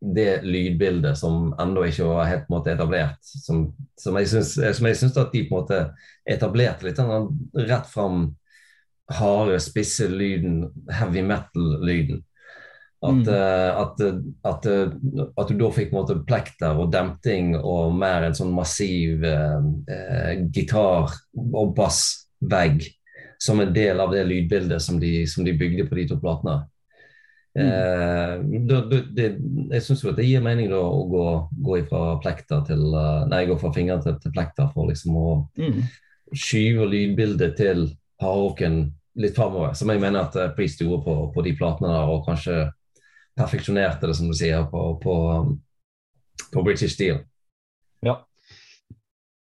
B: det lydbildet som ennå ikke var helt måte etablert. Som, som jeg syns som jeg syns at de på en måte etablerte litt den rett fram harde, spisse lyden, heavy metal-lyden. At,
C: Mm.
B: uh, at, at, eh, at du da fikk på en måte plekter og demping og mer en sånn massiv uh, uh, gitar- og bassvegg som en del av det lydbildet som de, som de bygde på de to platene. Eh, da, det, jeg syns jo at det gir mening da å gå, gå fra plekter til eh, Nei, gå fra fingeren til, plekter for liksom å
C: Mm.
B: skyve lydbildet til hardrocken litt framover. Som jeg mener at eh, Priest gjorde på, på de platene der, og kanskje perfeksjonerte det, som du sier, på, på, på British Steel.
C: Ja.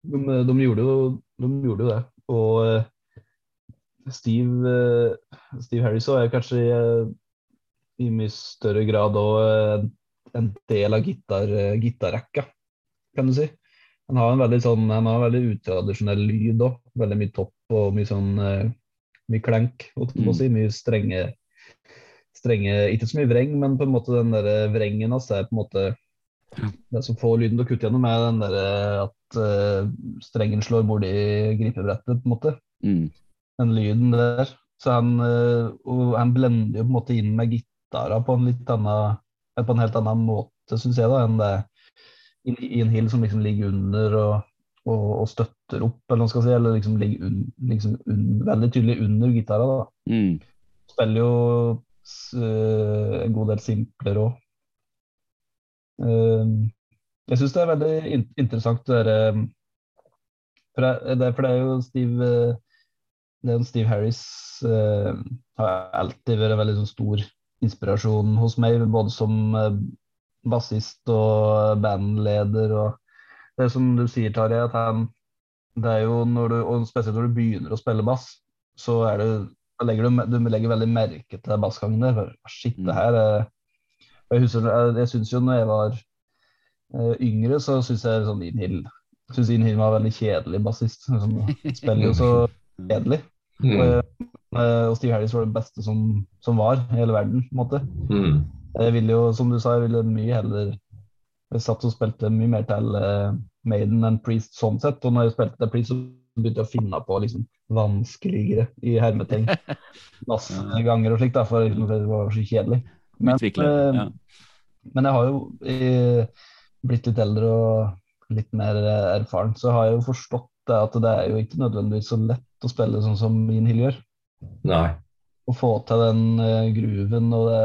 C: De, de, gjorde jo, de gjorde jo det. Og Steve, Steve Harris er kanskje i mye større grad òg en del av gitarrekka, kan du si. Han har en veldig sånn, han har en veldig utradisjonell lyd òg. Veldig mye topp og mye sånn mye klenk. Mm. Si, mye strenge, strenge Ikke så mye vreng, men på en måte den der vrengen hans er på en måte det som får lyden til å kutte gjennom, er den der at uh, strengen slår borti gripebrettet, på en måte. Mm. Den lyden der. Så han, uh, han blender jo på en måte inn med gitarer på en litt annen på en helt annen måte, syns jeg, da, enn det i en hill som liksom ligger under og og, og, støtter opp, eller hva skal si, eller liksom ligger un, liksom un, veldig tydelig under gitara. da. Mm. Spiller jo uh, en god del simpler òg. Uh, eh, jeg syns det er veldig in interessant det derre for, for, det er jo Steve det er Steve Harris uh, har alltid vært en veldig sånn, stor inspirasjon hos meg, både som bassist og bandleder. og det som du sier, Tarjei, at han det er jo når du, og Spesielt når du begynner å spille bass, så er det, legger du, du legger veldig merke til bassgangen der. Shit, det mm. her er Jeg, husker, jeg, jeg syns jo når jeg var uh, yngre, så syns jeg sånn Inhill synes Inhill var veldig kjedelig bassist. Sånn, spiller jo så kjedelig. Mm. Og, og Steve Harris var det beste som, som var i hele verden, på en måte. Mm. Jeg ville jo, som du sa, jeg ville mye heller jeg satt og spilte mye mer til uh, Maiden enn Priest sånn sett. Og når jeg spilte til Priest, så begynte jeg å finne på liksom, vanskeligere i hermeting. Masse ganger og slikt, for liksom, det var så kjedelig. Men, uh, ja. men jeg har jo jeg, blitt litt eldre og litt mer uh, erfaren, så har jeg jo forstått det at det er jo ikke nødvendigvis så lett å spille sånn som min Hill gjør.
B: Nei.
C: Å få til den uh, gruven og det,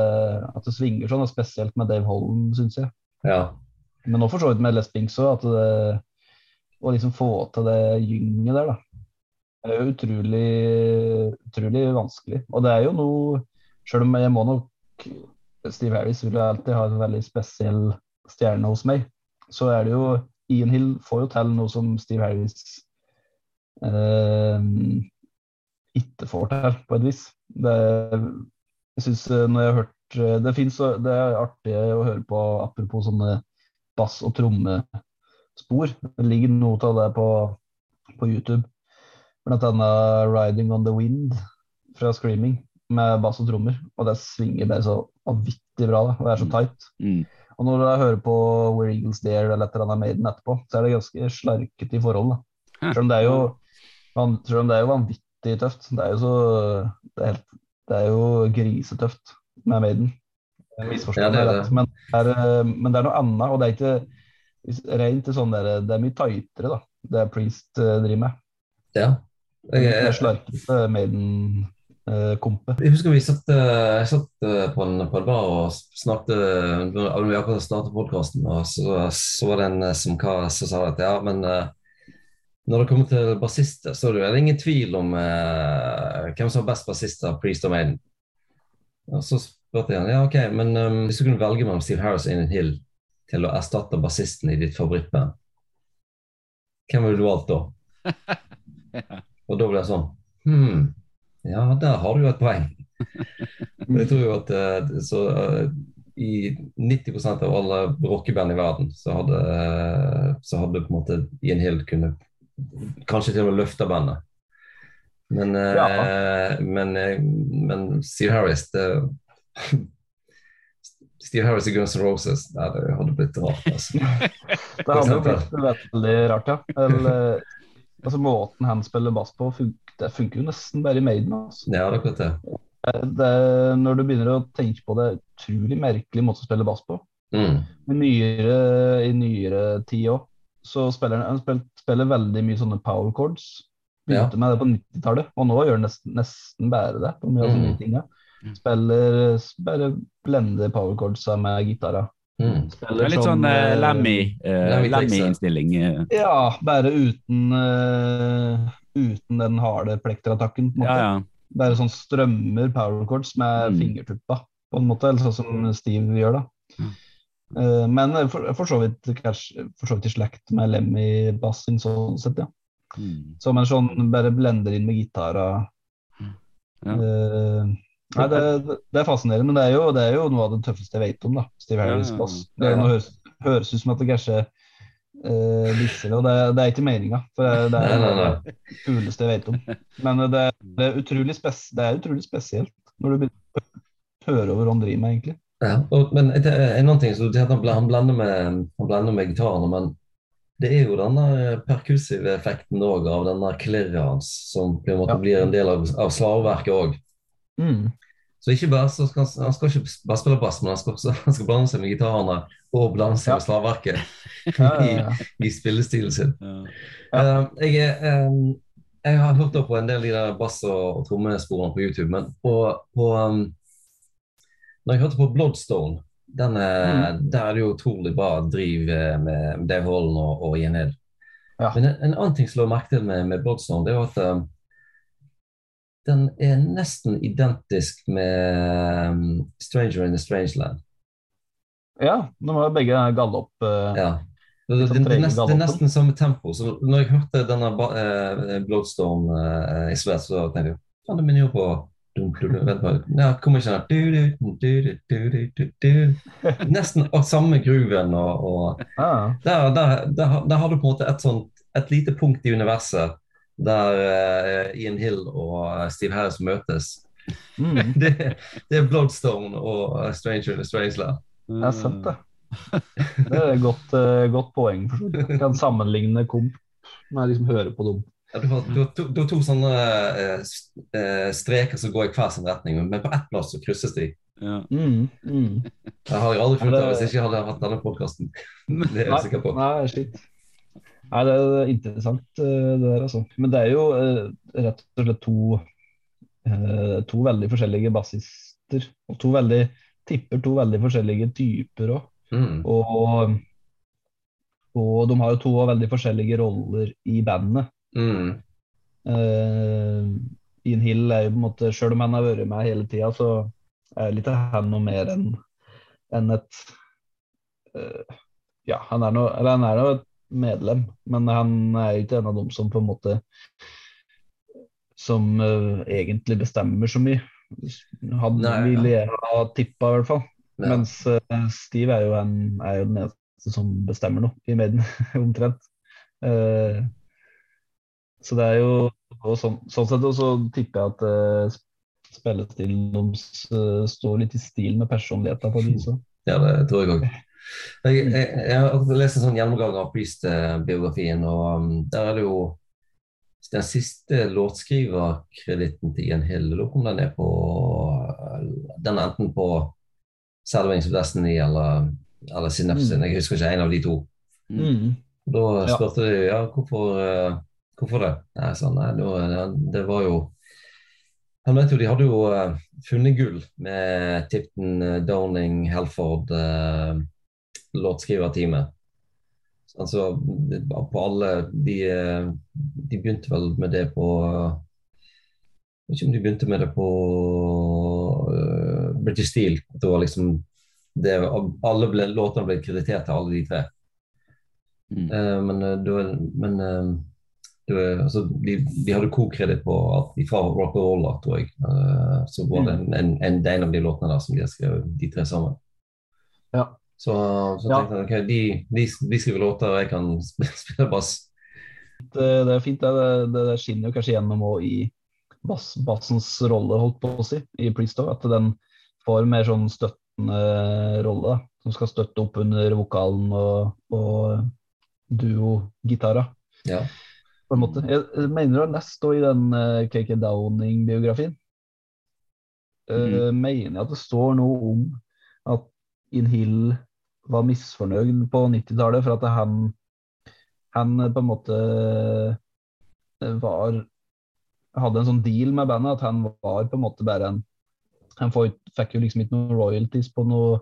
C: at det svinger sånn, og spesielt med Dave Holm, syns jeg.
B: Ja.
C: Men nå for så vidt med Les Binks òg, at det, å liksom få til det gynget der, da. Det er jo utrolig, utrolig vanskelig. Og det er jo noe Sjøl om jeg må nok Steve Harris vil jo alltid ha en veldig spesiell stjerne hos meg, så er det jo Ian Hill får jo til noe som Steve Harris eh, ikke får til, på et vis. Det, jeg synes eh, når jeg har hørt eh, Det, finnes, det er artig å høre på apropos sånne bass- og trommespor. Det ligger noe av det på, på YouTube. Blant annet 'Riding on the Wind' fra 'Screaming' med bass og trommer. Og det svinger bare så vanvittig bra. Da. Og det er så mm. tight. Mm. Og når jeg hører på 'Where Eagles Dare' eller et eller annet Maiden etterpå, så er det ganske slarkete i forhold. Da. Selv om det er jo, selv om det er jo vanvittig tøft. Det er jo så Det er, helt, det er jo grisetøft med Maiden. Misforstå meg rett, men, eh, men, det er noe annet. Og det er ikke rent sånn der, det er mye tightere, da, det er Priest uh, driver med.
B: Ja.
C: Jeg, jeg, Slarkete Maiden-kompe.
B: Uh, jeg husker vi satt, jeg satt på, en, på en bar og snakket Når vi akkurat startet podkasten, så, så, var det en som sa at ja, men når det kommer til bassister, så er det ingen tvil om hvem som er best bassister, Priest og Maiden. Og så spurte jeg ja, ok, men um, hvis du kunne velge mellom Steve Harris og Ian Hill til å erstatte bassisten i ditt favorittband, hvem ville du valgt da? Og da ble jeg sånn Hm, ja, der har du jo et poeng. jeg tror jo at uh, så, uh, i 90% av alle rockeband i verden, så hadde, uh, så hadde på en måte Ian Hill kunne kanskje til og med løfte bandet. Men, ja. men, men Steve Harris det Steve Harris i Guns N' Roses. Nei, det hadde blitt rart. Altså.
C: det hadde blitt veldig rart, ja. Eller, altså, måten han spiller bass på, fun det funker jo nesten bare i Maiden. Altså.
B: Ja, det er det.
C: det. Når du begynner å tenke på det, utrolig merkelig måte å spille bass på.
B: Mm.
C: Nyere, I nyere tid òg, så spiller han spiller, spiller, veldig mye sånne power chords. Begynte ja. med det på 90-tallet, og nå gjør han nesten, nesten bare det. på mye av sånne mm. ting. Ja. Mm. Spiller bare blender powerchordsa med gitarer.
A: Mm. Det er litt sånn uh, Lammy-innstilling. Uh,
C: uh. Ja, bare uten uh, uten den harde plektrattakken.
A: Ja, ja.
C: Bare sånn strømmer power chords med
A: Mm.
C: fingertuppa, på en måte. Eller sånn som Steve gjør, da. Eh, men for, for så vidt for så vidt i slekt med Lemmy Bassing sånn sett, ja.
A: Mm.
C: Som en sånn bare blender inn med gitarer.
A: Ja.
C: Uh, nei, det, det er fascinerende, men det er, jo, det er jo noe av det tøffeste jeg vet om, da. Steve Harris bass. Det noe høres, høres ut som at det kanskje uh, disser det, og det, det er ikke meninga. For det, er det kuleste jeg vet om. Men det, er utrolig spes, det er utrolig spesielt når du begynner å høre over hva han driver med, egentlig.
B: Ja, og, men det er en annen ting, som det er han bl- han blender med, han blander med gitarene, men det er jo denne perkussive effekten òg, av denne klirret hans, som på en måte
C: Ja.
B: blir en del av, av slaveverket òg.
C: Mm.
B: Så ikke bare så skal, han skal ikke bare spille bass, men han skal, også, han skal blande seg med gitarene og blande seg
C: Ja.
B: med slaveverket
C: Ja, ja.
B: i spillestilen sin.
A: Ja.
B: Eh, jeg, er, eh, jeg har hørt på en del av de der bass- og, og trommesporene på YouTube, men på, på um, Når jeg hørte på Bloodstone, den mm. der er det jo utrolig bra driv eh, med Dave Holland og, og Ian Hill.
C: Ja.
B: Men en, en annen ting som lå merke til med, med Bloodstone, det er jo at um, den er nesten identisk med um, Stranger in the Strange Land.
C: ja, de var begge gallop. Uh,
B: Ja. Det, det, det, det, er nesten, det er nesten samme tempo. Så når jeg hørte denne uh, Bloodstone Bloodstone i svært, så tenkte jeg faen, det minner jo på Vent på ja, Kommer ikke den du. Nesten samme grooven. Og, og
C: ja.
B: der, der, der, der har du på en måte et, sånt, et lite punkt i universet der uh, Ian Hill og Steve Harris møtes.
C: Mm.
B: Det, det er Bloodstone og eh, Stranger in the Strange Land.
C: Det er sant, det. Det er et godt, uh, godt poeng. for. Kan sammenligne komp med liksom hører på dem.
B: Ja, du, har, du, har to, du har to sånne eh, eh, streker som går i hver sin retning, men på ett plass så krysses de.
A: Ja.
C: Mm. Mm.
B: Det har jeg aldri funnet
C: det-
B: hvis jeg ikke hadde hatt denne podkasten. Det er jeg sikker på.
C: Nei, shit. Nei, det er interessant, eh, det der, altså. Men det er jo eh, rett og slett to, eh, to veldig forskjellige bassister. Og to veldig tipper to veldig forskjellige typer òg.
B: Mm.
C: Og, og de har jo to veldig forskjellige roller i bandet.
B: Mm.
C: Uh, Ian Hill er jo på en måte, selv om han har vært med hele tida, så er litt av han noe mer enn enn et uh, Ja, han er noe, eller han er noe et medlem, men han er ikke en av dem som på en måte Som uh, egentlig bestemmer så mye. Han
B: Nei,
C: ville jeg ha tippa, i hvert fall.
B: Ja.
C: Mens uh, Steve er jo, en, er jo den eneste som bestemmer noe i Maiden, omtrent. Eh, så det er jo og sånn, sånn sett også tipper jeg at uh, spillestilen deres uh, står litt i stil med personligheten på de.
B: Ja, det tror jeg òg. Jeg, jeg, jeg har lest en sånn gjennomgang av Priest-biografien, og um, der er det jo den siste låtskriverkreditten til Ian Hill. Lurer på om den er på Den er enten på Sad Wings of Destiny eller, eller Synapsin. Jeg husker ikke en av de to.
C: Mm.
B: Da
C: Ja.
B: spurte de ja, hvorfor, eh, hvorfor det. Nei, jeg sa, nei, det, det var jo Han vet jo, De hadde jo uh, funnet gull med Tipton, uh, Downing, Helford, uh, låtskriverteamet. Altså, på alle de, de begynte vel med det på Jeg vet ikke om de begynte med det på British Steel. Det var liksom det, alle ble, Låtene ble kreditert til alle de tre.
A: Mm.
B: Men men var, altså, de, de hadde co-kreditt på at vi fra Rock and Roll, tror jeg. Uh, så var det en, en, en, en av de låtene der som de skrevet, de tre sammen.
C: Ja.
B: Så, så
C: Ja.
B: tenkte jeg ok, de, de, de skriver låter, og jeg kan spille, bass.
C: Det, det er fint. Det, det, det skinner jo kanskje gjennom også i bass, bassens rolle, holdt på å si, i Priest At den får mer sånn støttende rolle, da, som skal støtte opp under vokalen og, og duo-gitara.
B: Ja.
C: På en måte. Jeg, mener du har lest i den eh, KK Downing-biografien. Mm. mener jeg at det står noe om at In Hill var misfornøyd på 90-tallet for at han, han eh, på en måte eh, var hadde en sånn deal med bandet at han var på en måte bare en Han får, fikk jo liksom ikke noen royalties på noe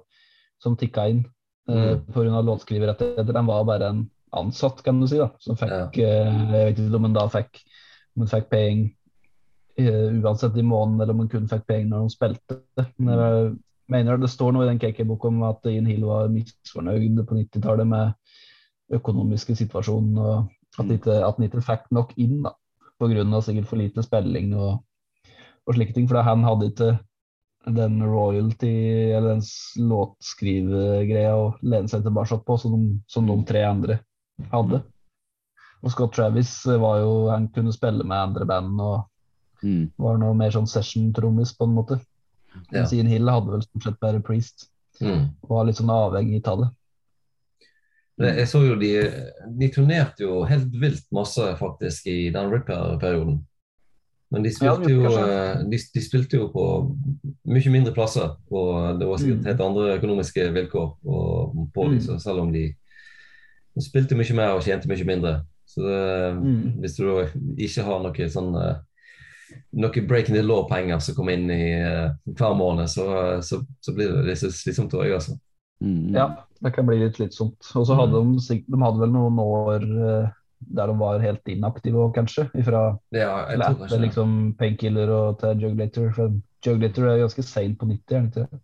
C: som tikka inn
B: mm.
C: uh, pga. låtskriverrettigheter. Han var bare en ansatt, kan du si, da, som fikk
B: Ja.
C: eh, Jeg vet ikke om han da fikk om han fikk penger eh, uansett i måneden eller om han kun fikk penger når han spilte. Men jeg mener det står noe i den KK-boka om at Ian Hill var misfornøyd på 90-tallet med økonomiske situasjonen, og at ikke, at han ikke fikk nok inn da, pga. sikkert for lite spilling og, og slike ting. For han hadde ikke den royalty eller den låtskrivegreia å lene seg tilbake på, som som de tre andre hadde. Og Scott Travis var jo Han kunne spille med andre band og
A: Mm.
C: var noe mer sånn session-trommis, på en måte.
B: Ja.
C: Mens Hill hadde vel stort sett bare Priest,
B: Mm.
C: og var litt sånn avhengig av det.
B: Jeg så jo de, de turnerte jo helt vilt masse faktisk i den Ripper-perioden. Men de spilte, jo, eh, de, de spilte jo på mye mindre plasser. Og det var sikkert
C: Mm.
B: helt andre økonomiske vilkår på, på
C: Mm.
B: selv om de, de spilte mye mer og tjente mye mindre. Så det,
C: Mm.
B: hvis du ikke har noe sånn eh, noe breaking the law-penger som kommer inn i uh, hver måned, så, så, så blir det litt slitsomt òg, altså.
A: Mm.
C: Ja, det kan bli litt slitsomt. Og så hadde de, de hadde vel noen år eh, der de var helt inaktive òg, kanskje. Fra
B: Ja, det.
C: liksom Painkiller og til Juglator. For Juglator er ganske seint på 90, er det ikke? det?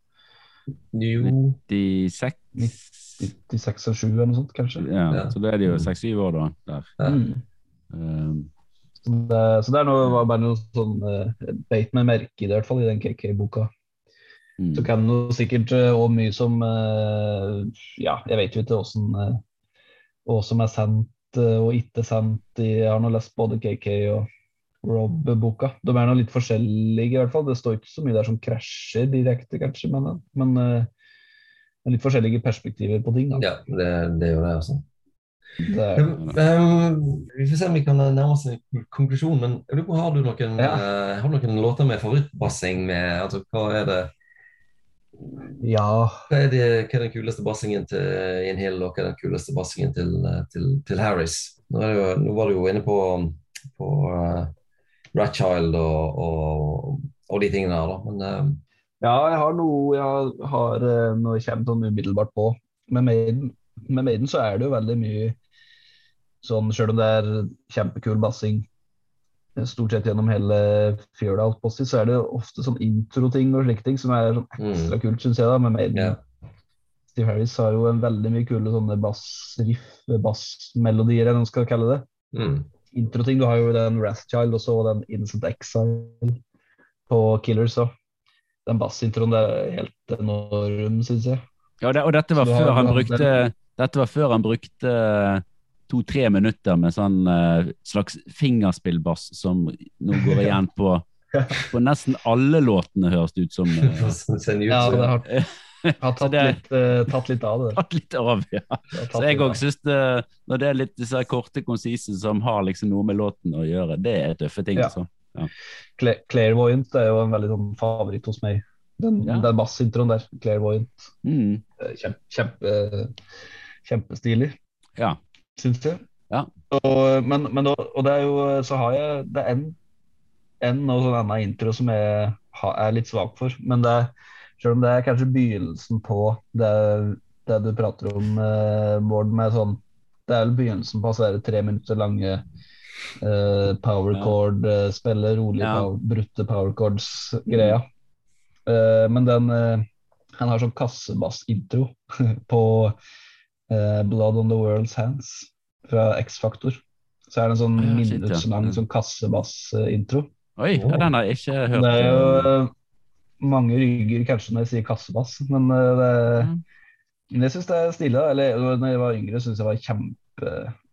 B: Jo
A: 96
C: 96 og 7 eller noe sånt, kanskje.
A: ja,
B: Ja.
A: Så da er de jo 6-7 år, da. Der.
B: Ja.
C: Mm.
A: Um,
C: Så det, så det er noe, var bare noe sånn uh, beit meg merke i det, i hvert fall i den KK-boka.
A: mm.
C: Så kan det jo sikkert òg mye som uh, Ja, jeg vet jo ikke åssen uh, hva som er sendt eh, og ikke sendt. Jeg har nå lest både KK og Rob-boka. De er nå litt forskjellige, i hvert fall. Det står ikke så mye der som krasjer direkte, kanskje, men, men eh, litt forskjellige perspektiver på ting. Da.
B: Ja, det, det jo det, også.
C: Det er,
B: Um, vi får se om vi kan nærme oss en konklusjon, men har du noen,
C: Ja.
B: uh, har du noen låter med favorittbassing? Med, altså, hva er det
C: ja,
B: hva er, det, hva er den kuleste bassingen til Ian Hill, og hva er den kuleste bassingen til, eh, til, til Harris? Nå, er det jo, nå var du jo inne på, på uh, Ratchild og, og, og de tingene der, da. Men eh,
C: ja, jeg har noe jeg har eh, Når jeg kommer sånn umiddelbart på. Med Maiden, med Maiden så er det jo veldig mye sånn, Selv om det er kjempekul bassing eh, stort sett gjennom hele fjøla, så er det ofte sånn introting og slike ting som er sånn ekstra kult, syns jeg, da, med Maiden.
B: Yeah.
C: Steve Harris har jo en veldig mye kule sånne bassriff, bassmelodier, eller hva man skal kalle det.
B: mm,
C: Introting, du har jo den Wrathchild og så den Innocent Exile på Killers. Så. Den bassintroen det er helt enorm, syns jeg.
A: Ja, det, og dette var
C: Så
A: før han brukte Dette var før han brukte to-tre minutter med sånn eh, slags fingerspillbass som nå går igjen på på nesten alle låtene, høres det ut som. eh,
C: Ja, det har, har tatt,
A: det-
C: litt, eh, tatt litt av det.
A: Tatt litt av, ja. Så jeg òg syns det Når det er litt disse korte, konsise som har liksom noe med låten å gjøre, det er tøffe ting.
C: Ja.
A: altså.
C: Cla- Clairvoyant er jo en veldig sånn favoritt hos meg. Den,
A: Ja.
C: den bassintroen der, Clairvoyant,
A: Mm.
C: eh, kjempe, kjempe, kjempestilig.
A: Ja.
C: syns jeg.
A: Ja.
C: Og, men, men og det er jo Så har jeg Det er en, en og sånn annen intro som jeg er litt svak for. Men det selv om det er kanskje begynnelsen på det, det du prater om, eh, Bård, med sånn Det er vel begynnelsen på så er det tre minutter lange eh, power
A: Ja.
C: eh, spille rolig,
A: Ja.
C: pow- brutte power chords-greia. Uh, men den uh, Han har sånn kassebass-intro på eh, 'Blood on the World's Hands' fra X-Factor. Så er det en sånn
A: Ja,
C: minuttslang sånn kassebass-intro.
A: Oi, oh. den har jeg ikke hørt.
C: Det er jo
A: eh,
C: eh, mange rygger kanskje når jeg sier kassebass, men eh, det,
A: mm.
C: men jeg syns det er stilig. Eller når jeg var yngre, syns jeg det var kjempe,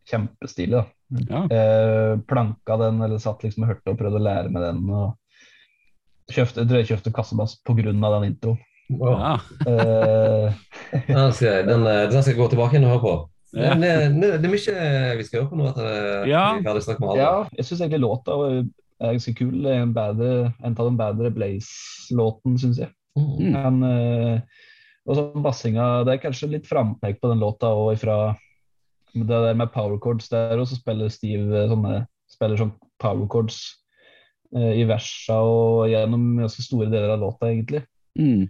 C: kjempestilig. da.
A: Ja.
C: Eh, planka den, eller satt liksom og hørte og prøvde å lære med den. og kjøpte, jeg tror jeg kjøpte kassebass pga. den introen.
B: Wow.
A: Ja.
C: Eh,
B: Den skal, den, eh, den skal jeg gå tilbake inn og høre på.
A: Ja.
B: Men det, det, det er mye vi skal høre på nå etter eh,
A: Ja.
B: vi er ferdig snakket med alle.
C: ja, jeg syns egentlig låta var- er ganske kul. En, bedre, en av de bedre Blaze-låten, syns jeg.
B: Mm.
C: Men, eh, og så bassinga Det er kanskje litt frampek på den låta og ifra det der med power chords der, og så spiller Steve eh, sånne spiller sånn power chords eh, i versa og gjennom ganske store deler av låta, egentlig.
A: Mm.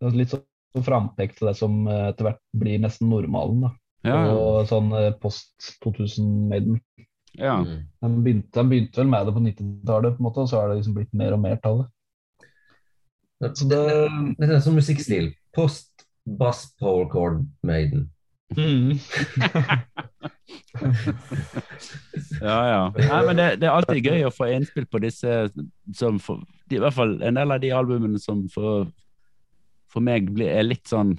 C: Det er litt sånn frampekt til det som eh, etter hvert blir nesten normalen. da.
A: Ja, ja.
C: Og sånn eh, post 2000 Maiden.
A: Ja.
B: Mm.
C: De begynte, den, begynte vel med det på 90-tallet, på en måte, og så har det liksom blitt mer og mer av det. Så
B: Det,
C: det
B: det er en sånn musikkstil. Post bass power chord maiden.
C: Mm.
A: Ja, ja. Nei, men det, det er alltid gøy å få innspill på disse som for, de, I hvert fall en del av de albumene som for, for meg blir, er litt sånn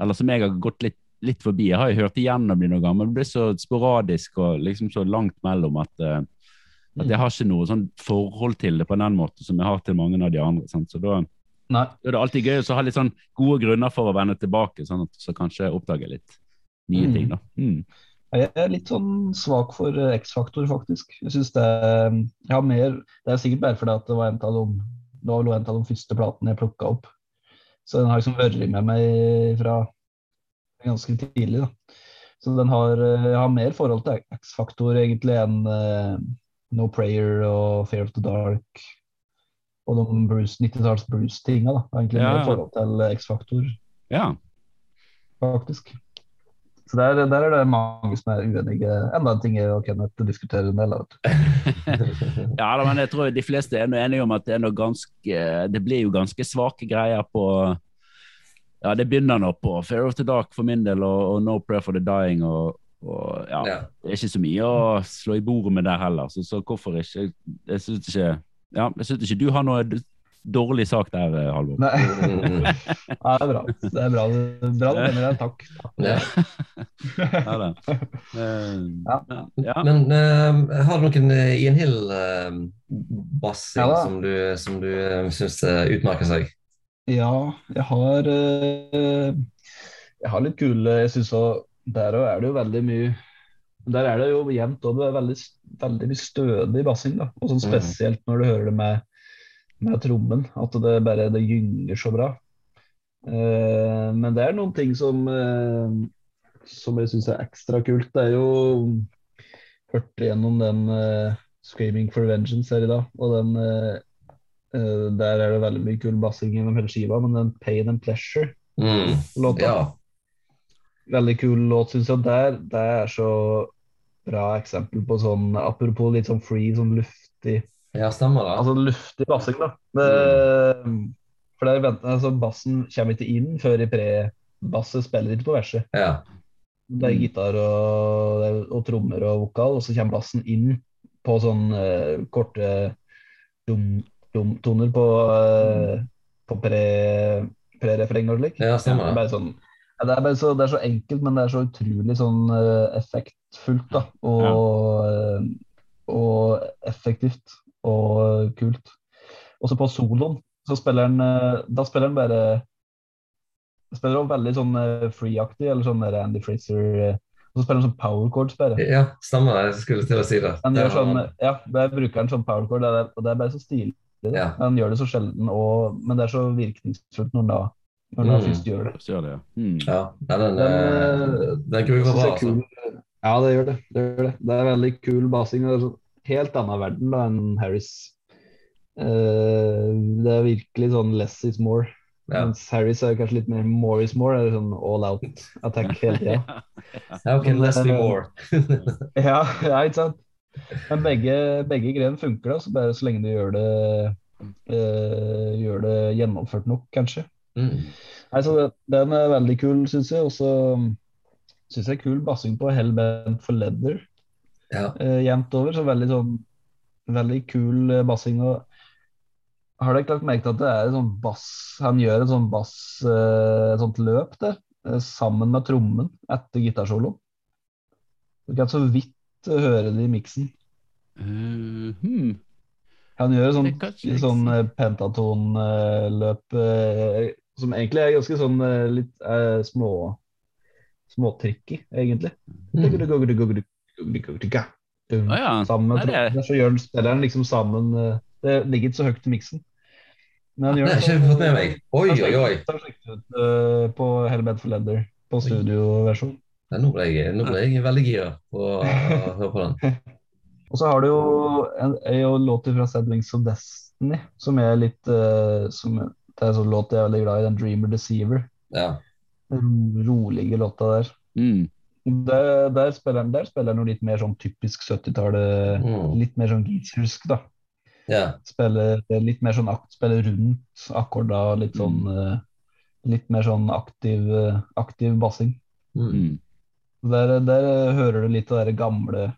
A: Eller som jeg har gått litt, litt forbi. Jeg har jo hørt igjennom de noen ganger, men det blir så sporadisk og liksom så langt mellom at, eh, at jeg har ikke noe sånn forhold til det på den måten som jeg har til mange av de andre. Sant? Så da,
C: Nei.
A: Det er alltid gøy å ha litt sånn gode grunner for å vende tilbake, sånn at så kanskje oppdage litt nye
C: Mm.
A: ting. da. Mm.
C: Jeg er litt sånn svak for eh, X-faktor, faktisk. Jeg synes det er, jeg har mer, det er sikkert bare fordi at det var en av de, det var en av de første platene jeg plukka opp. Så den har liksom vært med meg fra ganske tidlig. da. Så den har, eh, jeg har mer forhold til X-faktor egentlig enn uh, No Prayer og Fear of the Dark og de 90-talls Bruce-tinga. da. Egentlig
A: Ja,
C: mer forhold til X-faktor,
A: Ja.
C: faktisk. Så der, der er det mange som er uenige. Enda en ting er å Kenneth diskutere en del av det.
A: Ja, da, men jeg tror de fleste er enige om at det er noe ganske Det blir jo ganske svake greier på Ja, det begynner nå på Fair of the Dark for min del og, og No Prayer for the Dying og, og ja,
B: Ja.
A: Det er ikke så mye å slå i bordet med der heller, så, så hvorfor ikke Jeg syns ikke Ja, ikke du har noe dårlig sak der, eh, Halvor.
C: Nei, ja, det er bra. Det er bra, bra du mener det. Takk.
B: Ja.
A: Ja, det. Eh,
C: Ja.
A: men- ja.
B: Men eh, har du noen uh, Ian Hill-bassing
C: Ja
B: som du, som du uh, syns utmerker seg?
C: Ja, jeg har uh, Jeg har litt kule Jeg syns òg Der òg er det jo veldig mye Der er det jo jevnt og det er veldig, veldig mye stødig bassing. da Og sånn
B: Mm.
C: spesielt når du hører det med, med trommen. At det bare det gynger så bra. Eh, men det er noen ting som eh, Som jeg syns er ekstra kult. Det er jo Hørte gjennom den eh, 'Screaming for Vengeance' her i dag. Og den eh, eh, Der er det veldig mye kul bassing gjennom hele skiva, men den 'Pain and Pleasure'
B: Mm. Ja.
C: Veldig kul låt, syns jeg. Der, det er så bra eksempel på sånn Apropos litt sånn free, sånn luftig
B: ja, stemmer det.
C: Altså luftig bassing, da. Det, For der venter, altså, bassen kommer ikke inn før i pre-basset spiller ikke på verset.
B: Ja.
C: Det er gitar og, og trommer og vokal, og så kommer bassen inn på sånn uh, korte dum, dum, toner på, uh, på pre, pre-refreng og slik.
B: ja,
C: Det
B: stemmer
C: er
B: det.
C: bare sånn ja, det, er bare så, det er så enkelt, men det er så utrolig sånn uh, effektfullt da, og, eh, og effektivt og kult. Også på soloen så spiller han eh, Da spiller han bare Spiller han veldig sånn eh, free-aktig, eller sånn der Andy Fraser eh, Og så spiller han sånn power chords bare.
B: Ja, stemmer det. Jeg skulle til å si det.
C: Han gjør sånn, ja, der bruker han sånn power chord, og det er, og det er bare så stilig.
B: Ja.
C: Han gjør det så sjelden, og, men det er så virkningsfullt når han da, når han
B: Mm.
C: først gjør det.
A: Så gjør det, ja. Mm.
B: Ja, ja, den,
C: Den,
B: eh,
C: eh,
B: den
C: synes
B: bra, altså.
C: kul. Ja, det gjør det. Det, gjør det. det er veldig kul basing. Det er sånn helt annen verden da enn Harris. Uh, det er virkelig sånn less is more.
B: Ja.
C: Mens Harris er kanskje litt mer more is more. Det er sånn all out attack hele tida.
B: Ja, ok, less be more.
C: ja, ja, ikke sant? Men begge, begge greiene funker, da, så bare så lenge du gjør det uh, gjør det gjennomført nok, kanskje.
B: Mm.
C: Nei, så det, Den er veldig kul, syns jeg. Og så syns jeg kul bassing på Hell Bent for Leather.
B: Ja.
C: Uh, jevnt over. Så veldig sånn veldig kul eh, bassing. Og har dere lagt merke til at det er sånn bass Han gjør et sånn bass uh, sånt løp der, eh, sammen med trommen etter gitarsoloen. Du kan så vidt høre det i miksen.
A: Uh, hmm.
C: Han gjør et
A: kan
C: sånn pentatonløp uh, som egentlig er ganske sånn litt små småtricky, egentlig.
B: Mm.
A: Å ja.
C: Sammen
A: Nei,
C: med
A: det-
C: så gjør spilleren liksom sammen eh, Det ligger ikke så høyt i miksen. Men han
B: Det
C: gjør
B: har
C: det
B: ikke fått med meg. Oi, oi, oi.
C: Han sjekket ut eh, på Helmet for Leather på studioversjon.
B: Ja, nå ble jeg, nå ble jeg veldig gira på å høre på den.
C: Og så har du jo en, en låt fra Sad Wings of Destiny som er litt uh, som, Det er en sånn låt jeg er veldig glad i, den Dreamer Deceiver.
B: Ja.
C: Den rolige låta der.
A: Mm.
C: Der, der, spiller, han- der spiller han jo litt mer sånn typisk 70-tallet.
B: Mm.
C: Litt mer sånn geezersk, da.
B: Yeah.
C: Spiller litt mer sånn akt, spiller rundt akkorder, litt sånn mm. Litt mer sånn aktiv, eh, aktiv bassing.
B: Mm.
A: Mm.
C: Der, der eh, hører du litt av det gamle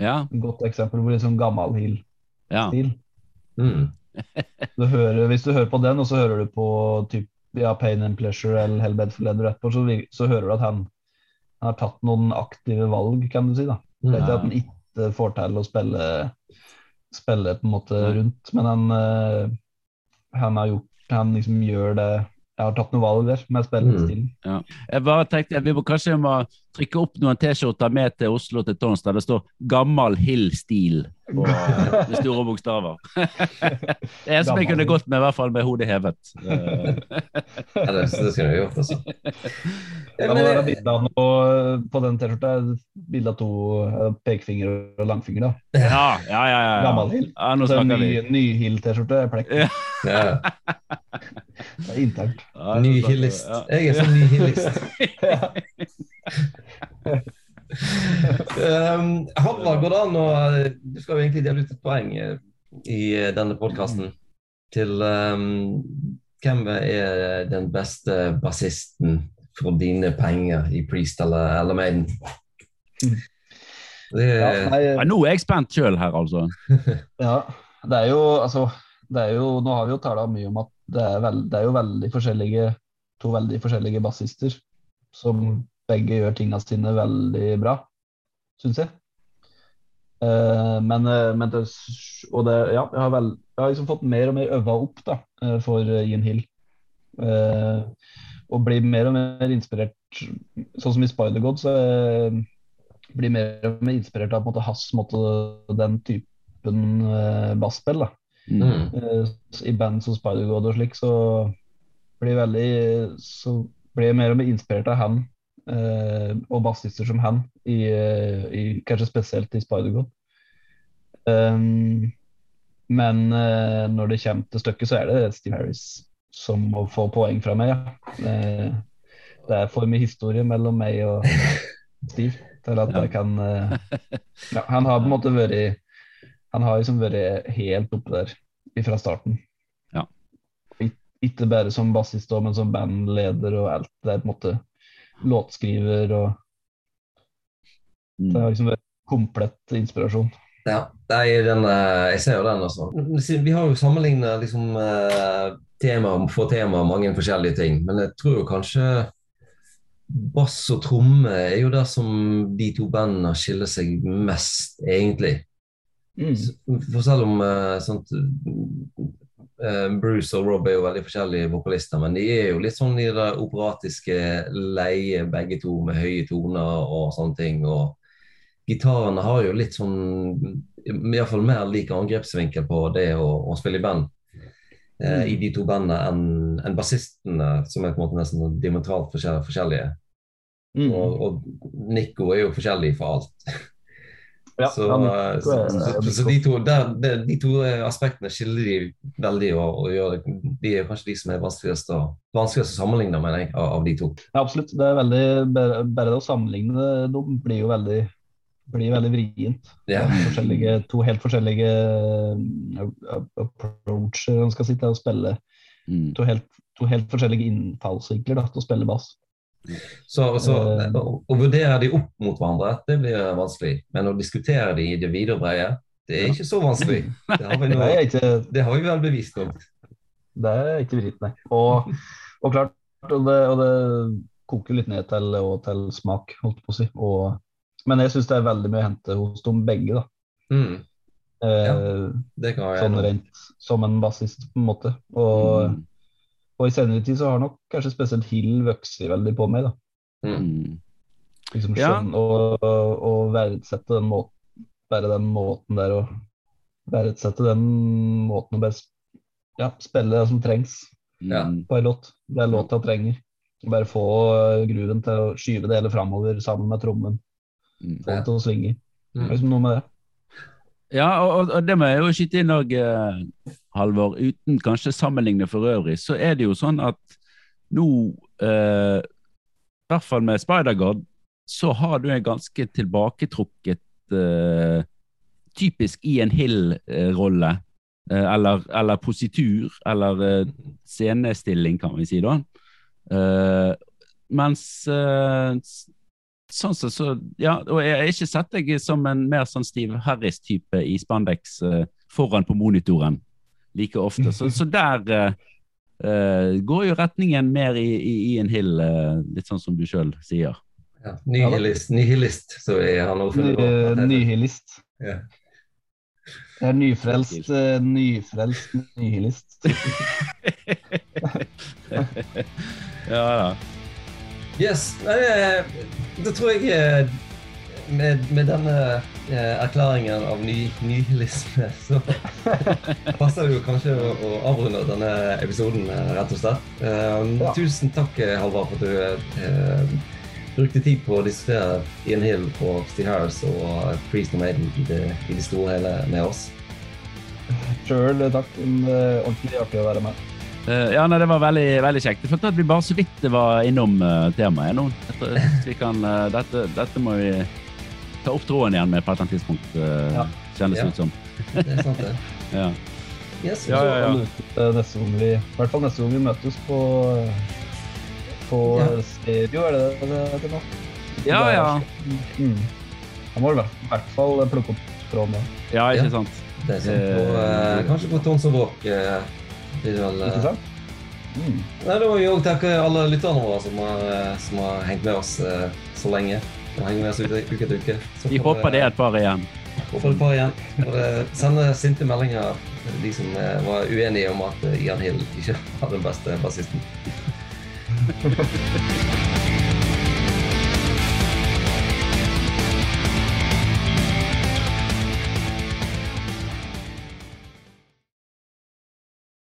A: Ja,
C: Godt eksempel på litt sånn gammel Hill-stil.
A: ja.
B: Mm.
C: Du hører, hvis du hører på den, og så hører du på typ, ja, Pain and Pleasure eller Hellbed for Leather etterpå, så, så hører du at han har tatt noen aktive valg, kan du si. da. Det er ikke at han ikke får til å spille, spille på en måte rundt, men han, eh, han har gjort Han liksom gjør det Jeg har tatt noen valg der med spillestilen.
A: Jeg bare tenkte Vi må kanskje må trykke opp noen T-skjorter med til Oslo til Tons der det står 'Gammal Hill-stil' på med store bokstaver. det er som jeg kunne gått med, i hvert fall med hodet hevet. Eh,
B: Ja, det, det skulle jeg gjort, altså.
C: Det må være bilde av noe på den T-skjorta. Bilde av to eh, pekefinger og langfinger. da.
A: Ja, ja, ja. ja,
C: Gammel. Hill.
A: ja nå snakker
C: ny,
A: vi.
C: ny Hill-T-skjorte er plekk.
A: Ja.
B: Ja.
C: Det er internt.
A: Ja, nå
B: Ny
A: snakker vi.
B: hillist.
A: Ja.
B: Jeg er sånn nyhillist. Um, Halvard, går det an å Du skal jo egentlig dele ut et poeng eh, i eh, denne podkasten til um, hvem er den beste bassisten for dine penger i Priest eller, eller Maiden? Det,
C: Ja, nei,
A: Ja, nå er jeg spent sjøl her, altså.
C: ja, det er jo altså det er jo, Nå har vi jo tala mye om at det er, veld, det er jo veldig forskjellige to veldig forskjellige bassister som begge gjør tinga sine veldig bra, syns jeg. Uh, men, eh, men det, og det, ja, jeg har, vel, jeg har liksom fått mer og mer øva opp da, eh, for Ian Hill. Uh, og blir mer og mer inspirert, sånn som i Spider-God, så uh, blir mer og mer inspirert av på en måte, hans måte, den typen uh, basspill. da.
A: Mm.
C: Eh, I band som Spider-God og slik, så blir jeg veldig Så blir jeg mer og mer inspirert av han eh, og bassister som han, i, eh, i, kanskje spesielt i Spider-God. Um, men eh, når det kommer til stykket, så er det Steve Harris som må få poeng fra meg. Ja. Eh, det er for mye historie mellom meg og Steve til at jeg kan eh, ja, Han har på en måte vært Han har liksom vært helt oppe der fra starten.
A: Ja.
C: Ikke bare som bassist, men som bandleder og alt. Det er på en måte låtskriver og Det har
A: Mm.
C: liksom vært komplett inspirasjon.
B: ja, det er den, eh, jeg ser jo den, altså. Vi har jo sammenlignet liksom, eh, tema, for tema, mange forskjellige ting. Men jeg tror jo kanskje bass og tromme er jo det som de to bandene skiller seg mest, egentlig.
C: Mm.
B: For selv om eh, sånt, eh, Bruce og Rob er jo veldig forskjellige vokalister, men de er jo litt sånn i det operatiske leie, begge to, med høye toner og sånne ting. Og gitarene har jo litt sånn Iallfall mer lik angrepsvinkel på det å, å spille i band. Eh, I de to bandene enn en bassistene, som er på en måte nesten diametralt forskjell- forskjellige.
C: Mm.
B: Og, og Nico er jo forskjellig for alt.
C: Ja,
B: så,
C: han-
B: eh, så, så, så, så de, to, der, de, de to eh, aspektene skiller de veldig, og, og de er kanskje de som er vanskeligst å, vanskeligst å sammenligne med deg, av, av de to.
C: Ja, absolutt. Det er veldig, bare, bare å sammenligne dem blir jo veldig, blir veldig vrient. Yeah. To helt forskjellige uh, approacher man skal sitte og spille.
A: Mm.
C: To helt, to helt forskjellige innfallsvinkler da, til å spille bass.
B: Så, så
C: Eh.
B: å, vurdere de opp mot hverandre, det blir vanskelig. Men å diskutere de i det vide og brede, det er ikke så vanskelig. Det har vi, nå, det har vi vel bevist nå.
C: det er ikke vritt, nei. Og, og klart, og det, og det koker litt ned til, og til smak, holdt på å si. Og, men jeg syns det er veldig mye å hente hos dem begge, da.
B: Mm,
C: Eh,
B: det kan jeg
C: Sånn rent som en bassist, på en måte. Og,
A: Mm.
C: Og i senere tid så har nok kanskje spesielt Hill vokst veldig på meg, da.
A: Mm.
C: Liksom
A: Ja.
C: skjønn, og, og, og verdsette den måten, bare den måten der, og verdsette den måten å bare ja, spille det som trengs
B: Ja.
A: Mm.
C: på en låt. Det er låta trenger. Bare få gruven til å skyve det hele framover sammen med trommen.
A: Mm.
C: Få det til å svinge. Det
B: Mm.
C: er liksom noe med det.
A: Ja, og, og- og det må jeg jo skyte inn òg, Halvor. Uten kanskje sammenligne for øvrig, så er det jo sånn at nå, eh, i hvert fall med Spider-God, så har du en ganske tilbaketrukket eh, Typisk Ian Hill-rolle. eh, eller, eller, positur, eller uh, scenestilling, kan vi si da. mens sånn så, så, Ja, og jeg har ikke sett deg som en mer sånn Steve Harris-type i spandex foran på monitoren like ofte. Så, så der Uh, går jo retningen mer i, i, i en hill, uh, litt sånn som du sjøl sier.
B: Ja, Nihilist, nihilist så er han.
C: Ny, nihilist. Ja. Det er nyfrelst, uh, nyfrelst nihilist.
A: ja da.
B: Yes. det tror jeg med, med denne eh, erklæringen av ny, nihilisme, så passer det jo kanskje å, å, avrunde denne episoden, eh, rett og slett. Um, ja. Tusen takk, eh, Halvard, for at du eh, brukte tid på å diskutere Ian Hill og Steve Harris og Priest og Maiden i det, i det store hele med oss.
C: Sjøl takk. Ordentlig artig å være med.
A: Uh, ja, nei, Det var veldig, veldig kjekt. Jeg følte at vi bare så vidt var innom uh, temaet nå. Dette, kan, uh, dette, dette, må vi ta opp tråden igjen med på et eller annet tidspunkt, uh, ja. kjennes det
B: ja.
A: ut som.
B: det er sant, det.
A: ja.
B: Yes,
A: ja, ja, ja.
C: Neste gang vi, I hvert fall neste gang vi møtes på, på stereo, er det det heter nå?
A: Ja, ja.
C: Mm. Da må du i hvert fall plukke opp tråden da.
A: Ja, ikke sant.
B: Det er sant. Og, uh, kanskje på Tons og Våk.
C: Ikke sant?
B: Mm. Nei, da må vi òg takke alle lytterne våre som har, som har hengt med oss så lenge og henger med oss uke etter uke.
A: Vi håper det er et par igjen.
B: Håper det er et par igjen. Bare sende sinte meldinger de som eh, var uenige om at Ian Hill ikke var den beste bassisten.